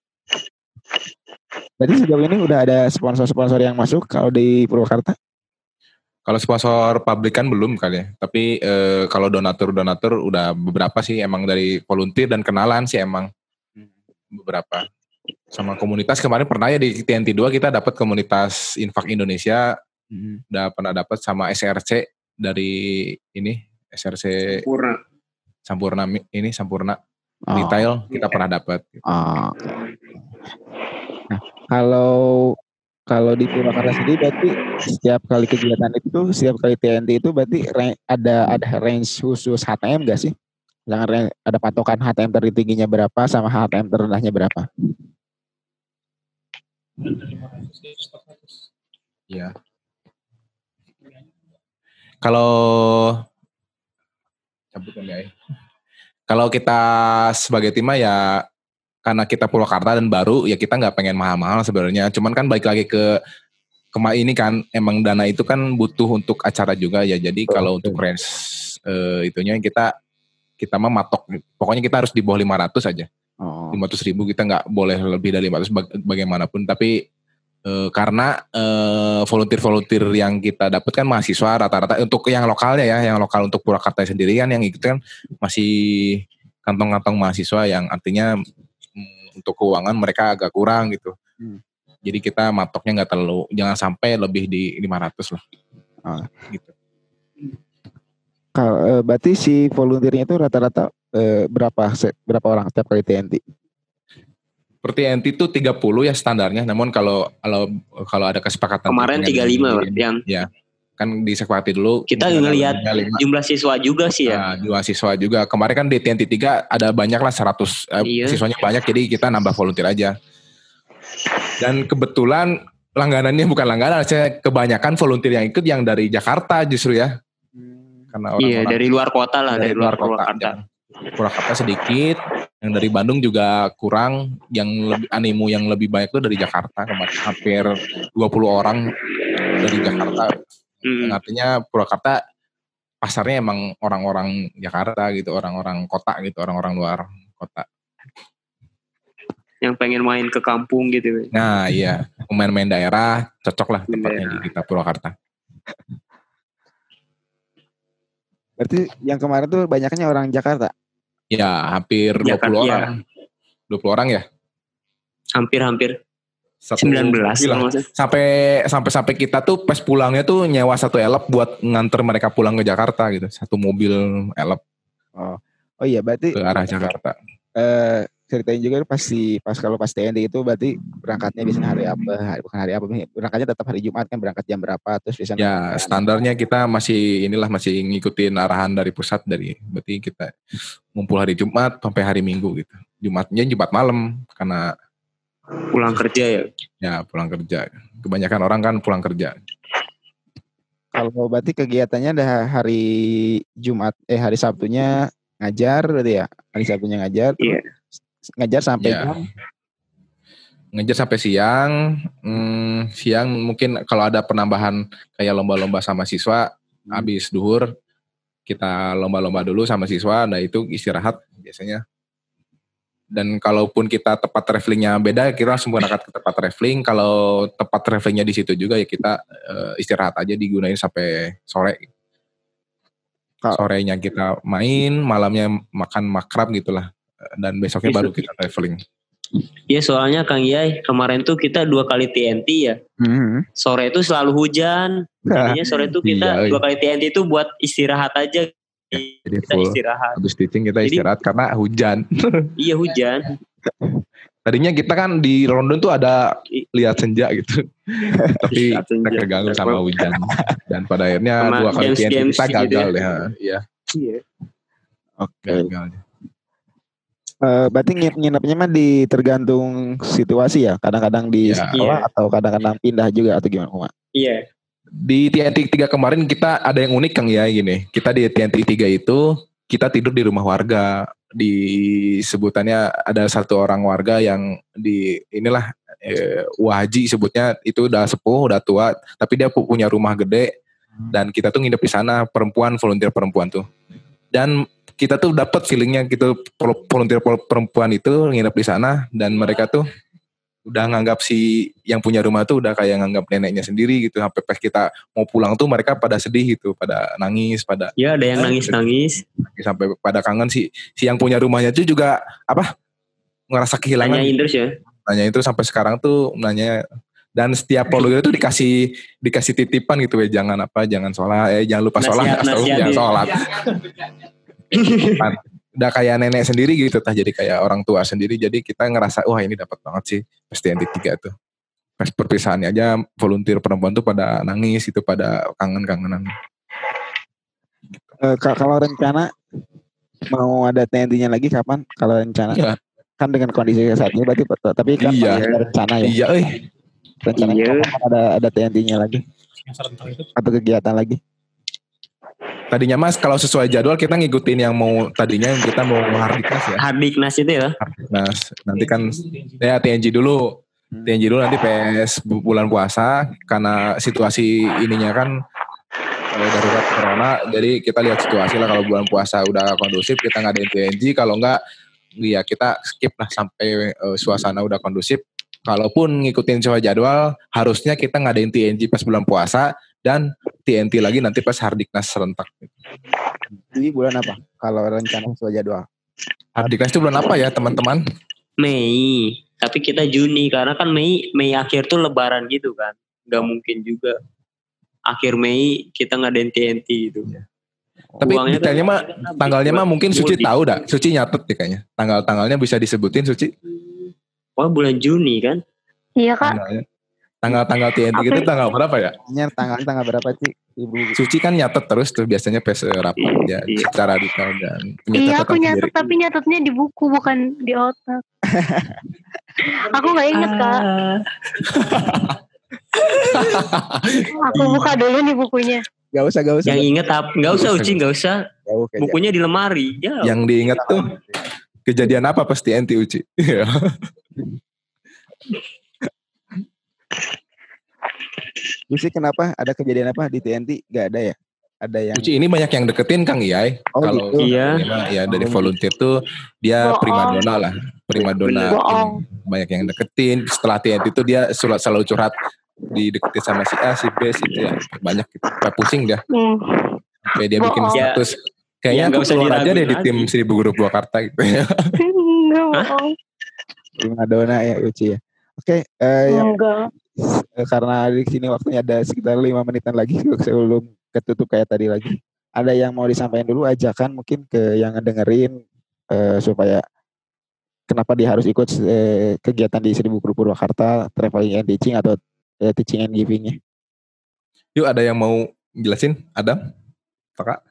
[SPEAKER 1] Berarti sejauh ini udah ada sponsor-sponsor yang masuk kalau di Purwakarta?
[SPEAKER 10] Kalau sponsor pabrikan belum kali ya. Tapi eh, kalau donatur-donatur udah beberapa sih emang dari volunteer dan kenalan sih emang beberapa. Sama komunitas kemarin pernah ya di TNT 2 kita dapat komunitas Infak Indonesia udah pernah dapat sama SRC dari ini SRC
[SPEAKER 5] Sampurna.
[SPEAKER 10] Sampurna ini Sampurna
[SPEAKER 1] Oh.
[SPEAKER 10] detail kita pernah dapat.
[SPEAKER 1] Oh, oke. Nah, kalau kalau di Purwakarta sendiri berarti setiap kali kegiatan itu, setiap kali TNT itu berarti ra- ada ada range khusus HTM gak sih? Jangan ada patokan HTM tertingginya berapa sama HTM terendahnya berapa?
[SPEAKER 10] Iya. Kalau cabutan ya. Kalau kita sebagai tim ya karena kita Purwakarta dan baru ya kita nggak pengen mahal-mahal sebenarnya. Cuman kan balik lagi ke kema ini kan emang dana itu kan butuh untuk acara juga ya. Jadi kalau untuk range eh, itunya kita kita mah matok. Pokoknya kita harus di bawah 500 aja.
[SPEAKER 1] Oh,
[SPEAKER 10] 500 ribu kita nggak boleh lebih dari 500 baga- bagaimanapun tapi eh, karena eh, volunteer-volunteer yang kita dapat kan mahasiswa rata-rata untuk yang lokalnya ya yang lokal untuk Purwakarta sendiri kan yang ikut kan masih kantong-kantong mahasiswa yang artinya mm, untuk keuangan mereka agak kurang gitu
[SPEAKER 1] Hmm.
[SPEAKER 10] jadi kita matoknya nggak terlalu jangan sampai lebih di 500 lah
[SPEAKER 1] Ah.
[SPEAKER 10] gitu
[SPEAKER 1] berarti si volunteernya itu rata-rata eh, berapa berapa orang setiap kali TNT?
[SPEAKER 10] per TNT itu 30 ya standarnya namun kalau kalau kalau ada kesepakatan
[SPEAKER 5] Kemarin
[SPEAKER 10] dengan
[SPEAKER 5] 35
[SPEAKER 10] ini,
[SPEAKER 5] yang
[SPEAKER 10] ya kan disepakati dulu
[SPEAKER 5] kita ngelihat jumlah siswa juga sih ya.
[SPEAKER 10] Nah, dua siswa juga. Kemarin kan di TNT 3 ada banyak lah 100 eh,
[SPEAKER 5] Iya.
[SPEAKER 10] siswanya banyak jadi kita nambah volunteer aja. Dan kebetulan langganannya bukan langganan, saya kebanyakan volunteer yang ikut yang dari Jakarta justru ya. Karena
[SPEAKER 5] Iya,
[SPEAKER 10] orang-orang
[SPEAKER 5] dari luar kota lah, dari, luar
[SPEAKER 10] kota.
[SPEAKER 5] Purwakarta.
[SPEAKER 10] Yang Purwakarta sedikit, yang dari Bandung juga kurang, yang lebih animo yang lebih banyak itu dari Jakarta kemarin hampir 20 orang dari Jakarta.
[SPEAKER 5] Mm.
[SPEAKER 10] Yang artinya Purwakarta pasarnya emang orang-orang Jakarta gitu, orang-orang kota gitu, orang-orang luar kota.
[SPEAKER 5] Yang pengen main ke kampung gitu.
[SPEAKER 10] Nah iya, pemain-pemain daerah cocok lah tempatnya di kita Purwakarta.
[SPEAKER 1] Berarti yang kemarin tuh banyaknya orang Jakarta.
[SPEAKER 10] Ya hampir 20
[SPEAKER 5] Jakarta, iya.
[SPEAKER 10] orang. 20 orang ya?
[SPEAKER 5] Hampir-hampir
[SPEAKER 10] Satu
[SPEAKER 5] 19
[SPEAKER 10] Gila.
[SPEAKER 5] kalau nggak salah.
[SPEAKER 10] Sampai sampai sampai kita tuh pas pulangnya tuh nyewa satu elep buat nganter mereka pulang ke Jakarta gitu. Satu mobil elep
[SPEAKER 1] Oh. Oh iya berarti
[SPEAKER 10] ke arah Jakarta.
[SPEAKER 1] eh ceritain juga pasti pas kalau pas TNT itu berarti berangkatnya biasanya hari apa? Hari, bukan hari apa? Berangkatnya tetap hari Jumat kan berangkat jam berapa? Terus biasanya
[SPEAKER 10] Ya standarnya kita masih inilah masih ngikutin arahan dari pusat dari berarti kita ngumpul hari Jumat sampai hari Minggu gitu. Jumatnya Jumat malam karena
[SPEAKER 5] Pulang kerja ya.
[SPEAKER 10] ya pulang kerja. Kebanyakan orang kan pulang kerja.
[SPEAKER 1] kalau berarti kegiatannya ada hari Jumat eh hari Sabtunya ngajar berarti ya. Hari Sabtunya ngajar. terus Ngajar sampai
[SPEAKER 10] Iya.
[SPEAKER 1] jam
[SPEAKER 10] Ngejar sampai siang, hmm, siang mungkin kalau ada penambahan kayak lomba-lomba sama siswa, habis duhur kita lomba-lomba dulu sama siswa, nah itu istirahat biasanya. Dan kalaupun kita tempat travelingnya beda, kita langsung berangkat ke tempat traveling. Kalau tempat travelingnya di situ juga ya kita eh, istirahat aja digunain sampai sore. Sorenya kita main, malamnya makan makrab gitulah. Dan besoknya
[SPEAKER 5] Itu-
[SPEAKER 10] baru kita traveling.
[SPEAKER 5] Iya soalnya Kang Yai kemarin tuh kita dua kali TNT ya.
[SPEAKER 1] Hmm.
[SPEAKER 5] Sore itu selalu hujan. Jadinya sore itu kita
[SPEAKER 10] Iya,
[SPEAKER 5] dua kali TNT itu buat istirahat aja.
[SPEAKER 10] Jadi
[SPEAKER 5] Kita
[SPEAKER 10] full
[SPEAKER 5] istirahat.
[SPEAKER 10] habis teaching kita
[SPEAKER 5] Jadi-
[SPEAKER 10] istirahat karena hujan.
[SPEAKER 5] Iya hujan.
[SPEAKER 10] Tadinya kita kan di London tuh ada lihat senja gitu. Tapi
[SPEAKER 5] Lihat
[SPEAKER 10] kita
[SPEAKER 5] senja.
[SPEAKER 10] keganggu sama hujan. Dan pada akhirnya
[SPEAKER 5] Sama
[SPEAKER 10] dua kali TNT
[SPEAKER 5] games-games
[SPEAKER 10] kita
[SPEAKER 5] gitu
[SPEAKER 10] gagal
[SPEAKER 5] ya.
[SPEAKER 10] deh. ha. Iya,
[SPEAKER 5] Iya.
[SPEAKER 1] Oke.
[SPEAKER 10] gagal.
[SPEAKER 1] Eh, berarti ngin- nginepnya mah di tergantung situasi ya. Kadang-kadang di
[SPEAKER 10] Iya.
[SPEAKER 1] sekolah
[SPEAKER 5] Iya.
[SPEAKER 1] atau kadang-kadang pindah juga atau gimana? Uma?
[SPEAKER 5] Iya.
[SPEAKER 10] Di TNT 3 kemarin kita ada yang unik Kang ya gini. Kita di TNT 3 itu kita tidur di rumah warga. Di sebutannya ada satu orang warga yang di inilah eh, waji sebutnya itu udah sepuh, udah tua, tapi dia pu- punya rumah gede dan kita tuh nginep di sana perempuan volunteer perempuan tuh. Dan kita tuh dapat feelingnya gitu vol- volunteer per- perempuan itu nginep di sana dan mereka tuh udah nganggap si yang punya rumah tuh udah kayak nganggap neneknya sendiri gitu sampai pas kita mau pulang tuh mereka pada sedih gitu pada nangis pada
[SPEAKER 5] Iya ada yang nangis-nangis.
[SPEAKER 10] sampai pada kangen si si yang punya rumahnya tuh juga apa ngerasa kehilangan
[SPEAKER 5] Tanyain terus ya.
[SPEAKER 10] nanya itu sampai sekarang tuh nanya dan setiap volunteer itu dikasih dikasih titipan gitu ya jangan apa jangan sholat eh jangan lupa sholat
[SPEAKER 5] Nasihat,
[SPEAKER 10] asal
[SPEAKER 5] nasihat
[SPEAKER 10] jangan
[SPEAKER 5] ya.
[SPEAKER 10] sholat. Udah kayak nenek sendiri gitu tah jadi kayak orang tua sendiri jadi kita ngerasa wah ini dapat banget sih pasti yang tiga tuh pas perpisahannya aja volunteer perempuan tuh pada nangis itu pada kangen-kangenan
[SPEAKER 1] Eh, ka- kalau rencana mau ada TNT-nya lagi kapan? Kalau rencana
[SPEAKER 10] Iya.
[SPEAKER 1] kan dengan kondisi saat ini berarti tapi kan
[SPEAKER 10] Iya.
[SPEAKER 1] ada rencana ya.
[SPEAKER 10] iya eh
[SPEAKER 1] Rencana
[SPEAKER 5] Iya.
[SPEAKER 1] kapan ada ada TNT-nya lagi
[SPEAKER 9] Yang serentak itu.
[SPEAKER 1] atau kegiatan lagi?
[SPEAKER 10] Tadinya mas kalau sesuai jadwal kita ngikutin yang mau tadinya kita mau hardiknas ya
[SPEAKER 5] Hardiknas itu ya.
[SPEAKER 10] Nah, nanti kan ya TNG dulu. TNG dulu nanti PS bu- bulan puasa karena situasi ininya kan eh, darurat corona. Jadi kita lihat situasi lah kalau bulan puasa udah kondusif kita ngadain TNG kalau enggak ya kita skip lah sampai eh, suasana udah kondusif. Kalaupun ngikutin sesuai jadwal, harusnya kita ngadain TNG pas bulan puasa dan TNT lagi nanti pas Hardiknas serentak.
[SPEAKER 1] Di bulan apa? Kalau rencana sesuai jadwal.
[SPEAKER 10] Hardiknas itu bulan apa ya teman-teman?
[SPEAKER 5] Mei. Tapi kita Juni karena kan Mei Mei akhir tuh Lebaran gitu kan. Gak mungkin juga akhir Mei kita ngadain TNT gitu.
[SPEAKER 10] Tapi
[SPEAKER 5] Uangnya kan
[SPEAKER 10] detailnya mah tanggalnya mah mungkin Suci
[SPEAKER 5] mudik.
[SPEAKER 10] tahu dah. Suci nyatet deh kayaknya. Tanggal-tanggalnya bisa disebutin Suci.
[SPEAKER 5] Wah bulan Juni kan?
[SPEAKER 12] Iya kak.
[SPEAKER 10] Tanggalnya. Tanggal-tanggal TNT gitu
[SPEAKER 12] ya?
[SPEAKER 10] tanggal berapa ya?
[SPEAKER 1] Tanya tanggal tanggal berapa sih ibu?
[SPEAKER 10] Suci kan nyatet terus tuh biasanya pas eh, rapat ya secara detail dan
[SPEAKER 12] Iya aku nyatet
[SPEAKER 10] sendiri.
[SPEAKER 12] tapi nyatetnya di buku bukan di otak. aku nggak inget kak. Aku buka dulu nih bukunya.
[SPEAKER 1] Gak usah, gak usah.
[SPEAKER 5] Yang inget apa? Gak usah Uci, gak usah.
[SPEAKER 1] Jauh.
[SPEAKER 5] Bukunya di lemari. Jauh.
[SPEAKER 10] Yang diingat tuh kejadian apa pas TNT Uci?
[SPEAKER 1] Gusi kenapa? Ada kejadian apa di TNT? Gak ada ya? Ada yang
[SPEAKER 10] Uci ini banyak yang deketin Kang Iyai.
[SPEAKER 1] Oh,
[SPEAKER 10] Kalau
[SPEAKER 1] gitu.
[SPEAKER 5] Iya.
[SPEAKER 10] ya dari volunteer tuh dia
[SPEAKER 12] Bohong.
[SPEAKER 10] primadona lah, primadona.
[SPEAKER 12] Bohong.
[SPEAKER 10] Banyak yang deketin. Setelah TNT itu dia surat selalu curhat dideketin sama si A, si B, si C. Ya. Banyak gitu. Kayak pusing dia.
[SPEAKER 12] Hmm.
[SPEAKER 10] Sampai dia bikin status. Kayaknya
[SPEAKER 5] Ya,
[SPEAKER 10] aku keluar aja deh di tim. Seribu Guru Purwakarta gitu ya.
[SPEAKER 1] Primadona ya Uci ya. Oke, eh, yang karena di sini waktunya ada sekitar lima menitan lagi sebelum ketutup kayak tadi lagi. Ada yang mau disampaikan dulu ajakan mungkin ke yang ngedengerin eh, supaya kenapa dia harus ikut eh, kegiatan di Seribu Guru Purwakarta traveling and teaching atau eh, teaching and givingnya.
[SPEAKER 10] Yuk ada yang mau jelasin? Adam? Kakak?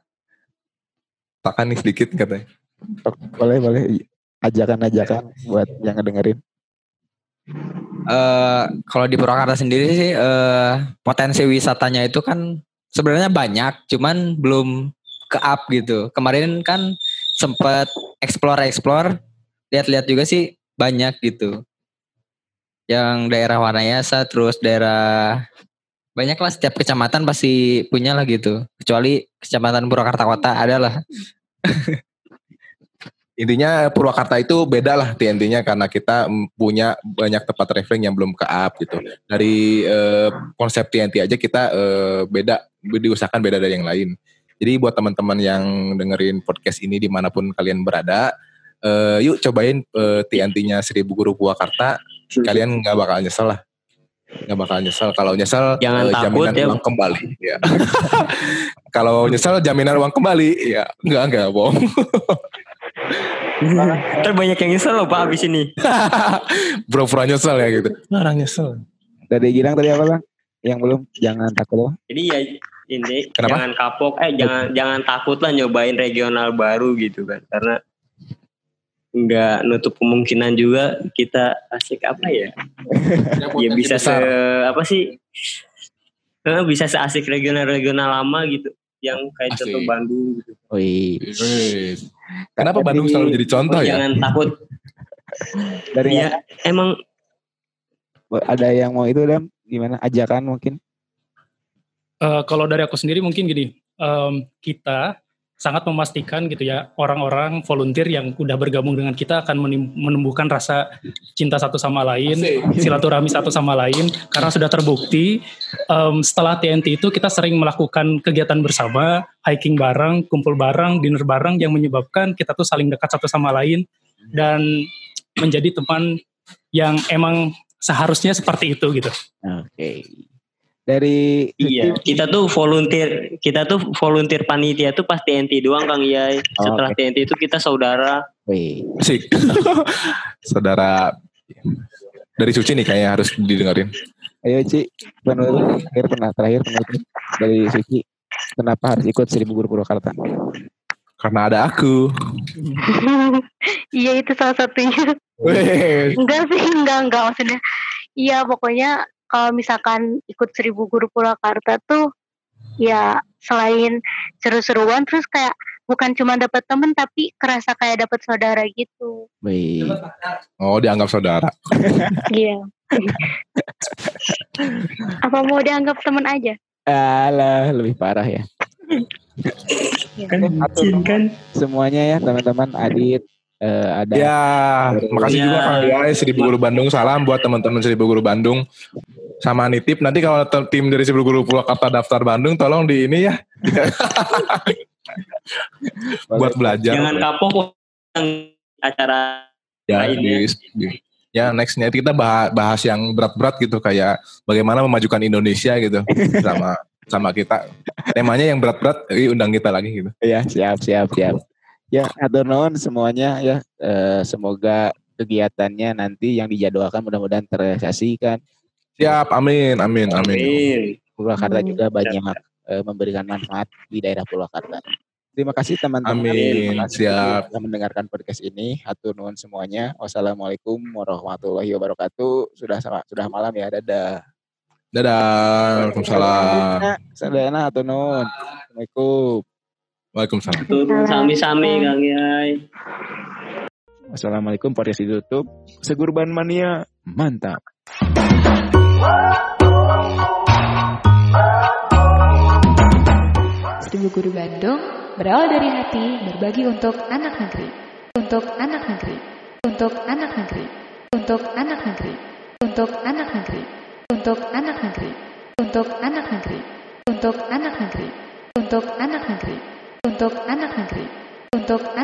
[SPEAKER 10] Kakak nih sedikit katanya.
[SPEAKER 1] Boleh, boleh ajakan-ajakan buat yang ngedengerin.
[SPEAKER 8] Eh kalau di Purwakarta sendiri sih eh potensi wisatanya itu kan sebenarnya banyak, cuman belum ke up gitu. Kemarin kan sempat explore explore, lihat-lihat juga sih banyak gitu. Yang daerah Wanayasa, terus daerah banyak lah setiap kecamatan pasti punya lah gitu. Kecuali kecamatan Purwakarta Kota adalah.
[SPEAKER 10] Intinya Purwakarta itu beda lah TNT-nya karena kita punya banyak tempat traveling yang belum ke up gitu. Dari eh, konsep TNT aja kita eh, beda, diusahakan beda dari yang lain. Jadi buat teman-teman yang dengerin podcast ini di mana pun kalian berada, eh, yuk cobain eh, TNT-nya Seribu Guru Purwakarta. Kalian nggak bakal nyesel lah. Nggak bakal nyesel. Kalau nyesel
[SPEAKER 5] Jangan takut
[SPEAKER 10] jaminan
[SPEAKER 5] ya.
[SPEAKER 10] uang kembali. Ya. Kalau nyesel jaminan uang kembali. Ya nggak nggak bohong.
[SPEAKER 5] Ntar banyak yang nyesel loh Pak abis ini.
[SPEAKER 10] Pura-pura nyesel ya gitu. Orang nyesel.
[SPEAKER 1] Dari Girang tadi apa bang? Yang belum jangan takut loh.
[SPEAKER 5] Jadi ya ini
[SPEAKER 10] Kenapa?
[SPEAKER 5] jangan kapok, eh jangan jangan takut lah nyobain regional baru gitu kan, karena nggak nutup kemungkinan juga kita asik apa ya? ya bisa se apa sih? Eh, bisa seasik regional-regional lama gitu, yang kayak
[SPEAKER 10] Asik.
[SPEAKER 5] contoh Bandung gitu.
[SPEAKER 1] Wih.
[SPEAKER 10] Kenapa Bandung selalu jadi contoh ya?
[SPEAKER 5] Jangan takut.
[SPEAKER 1] Dari
[SPEAKER 5] Ya emang
[SPEAKER 1] ada yang mau itu dam gimana ajakan mungkin
[SPEAKER 9] Eh, kalau dari aku sendiri mungkin gini, em, kita sangat memastikan gitu ya orang-orang volunteer yang udah bergabung dengan kita akan menumbuhkan rasa cinta satu sama lain, silaturahmi satu sama lain karena sudah terbukti em, setelah TNT itu kita sering melakukan kegiatan bersama, hiking bareng, kumpul bareng, dinner bareng yang menyebabkan kita tuh saling dekat satu sama lain dan menjadi teman yang emang seharusnya seperti itu gitu.
[SPEAKER 1] Oke. Dari
[SPEAKER 5] Iya, kita tuh volunteer, kita tuh volunteer panitia tuh pas TNT doang Kang Yai. Setelah
[SPEAKER 1] oke.
[SPEAKER 5] TNT itu kita saudara.
[SPEAKER 1] Wih.
[SPEAKER 10] Asik. Saudara dari Suci nih kayaknya harus didengerin.
[SPEAKER 1] Ayo Ci, penutup terakhir pernah terakhir penutup dari Suci. Kenapa harus ikut Seribu Guru Purwakarta?
[SPEAKER 10] Karena ada aku.
[SPEAKER 12] Iya itu salah satunya. Enggak sih, enggak enggak maksudnya. Iya pokoknya kalau misalkan ikut Seribu Guru Purwakarta tuh ya selain seru-seruan terus kayak bukan cuma dapat temen tapi kerasa kayak dapat saudara gitu.
[SPEAKER 1] Wih.
[SPEAKER 10] Oh dianggap saudara.
[SPEAKER 12] Iya. Apa mau dianggap temen aja?
[SPEAKER 1] Alah, lebih parah ya.
[SPEAKER 5] Kan kan.
[SPEAKER 1] semuanya ya teman-teman Adit, eh, ada
[SPEAKER 10] Ya, makasih
[SPEAKER 5] Ya.
[SPEAKER 10] juga Kang Yai Seribu Guru Bandung. Salam buat teman-teman Seribu Guru Bandung. Sama nitip nanti kalau tim dari Seribu Guru Purwakarta daftar Bandung, tolong di ini ya. buat belajar.
[SPEAKER 5] Jangan kapok acara
[SPEAKER 10] ya,
[SPEAKER 5] lainnya.
[SPEAKER 10] di, di- ya nextnya kita bahas, bahas yang berat-berat gitu kayak bagaimana memajukan Indonesia gitu sama sama kita. Temanya yang berat-berat, eh, undang kita lagi gitu.
[SPEAKER 1] Ya, siap, siap, siap. Ya, atur nuhun semuanya ya. Eh, semoga kegiatannya nanti yang dijadwalkan mudah-mudahan terrealisasikan.
[SPEAKER 10] Siap, amin, amin, amin.
[SPEAKER 5] Amin.
[SPEAKER 1] Purwakarta juga banyak eh, memberikan manfaat di daerah Purwakarta. Terima kasih teman-teman
[SPEAKER 10] Amin,
[SPEAKER 1] Terima kasih
[SPEAKER 10] siap.
[SPEAKER 1] telah mendengarkan podcast ini. Atur nuhun semuanya. Wassalamualaikum warahmatullahi wabarakatuh. Sudah sama, sudah malam ya. Dadah.
[SPEAKER 10] Dadah, Waalaikumsalam.
[SPEAKER 1] Sadayana atur nuhun. Assalamualaikum.
[SPEAKER 10] Waalaikumsalam.
[SPEAKER 5] Turun sami-sami Kang Yai.
[SPEAKER 1] Wassalamualaikum podcast ditutup. Segurban mania mantap.
[SPEAKER 3] Seribu Guru Bandung berawal dari hati berbagi untuk anak negeri. Untuk anak negeri. Untuk anak negeri. Untuk anak negeri. Untuk anak negeri. Untuk anak negeri. Untuk anak negeri. Untuk anak negeri. Untuk anak negeri. Untuk anak negeri. Untuk anak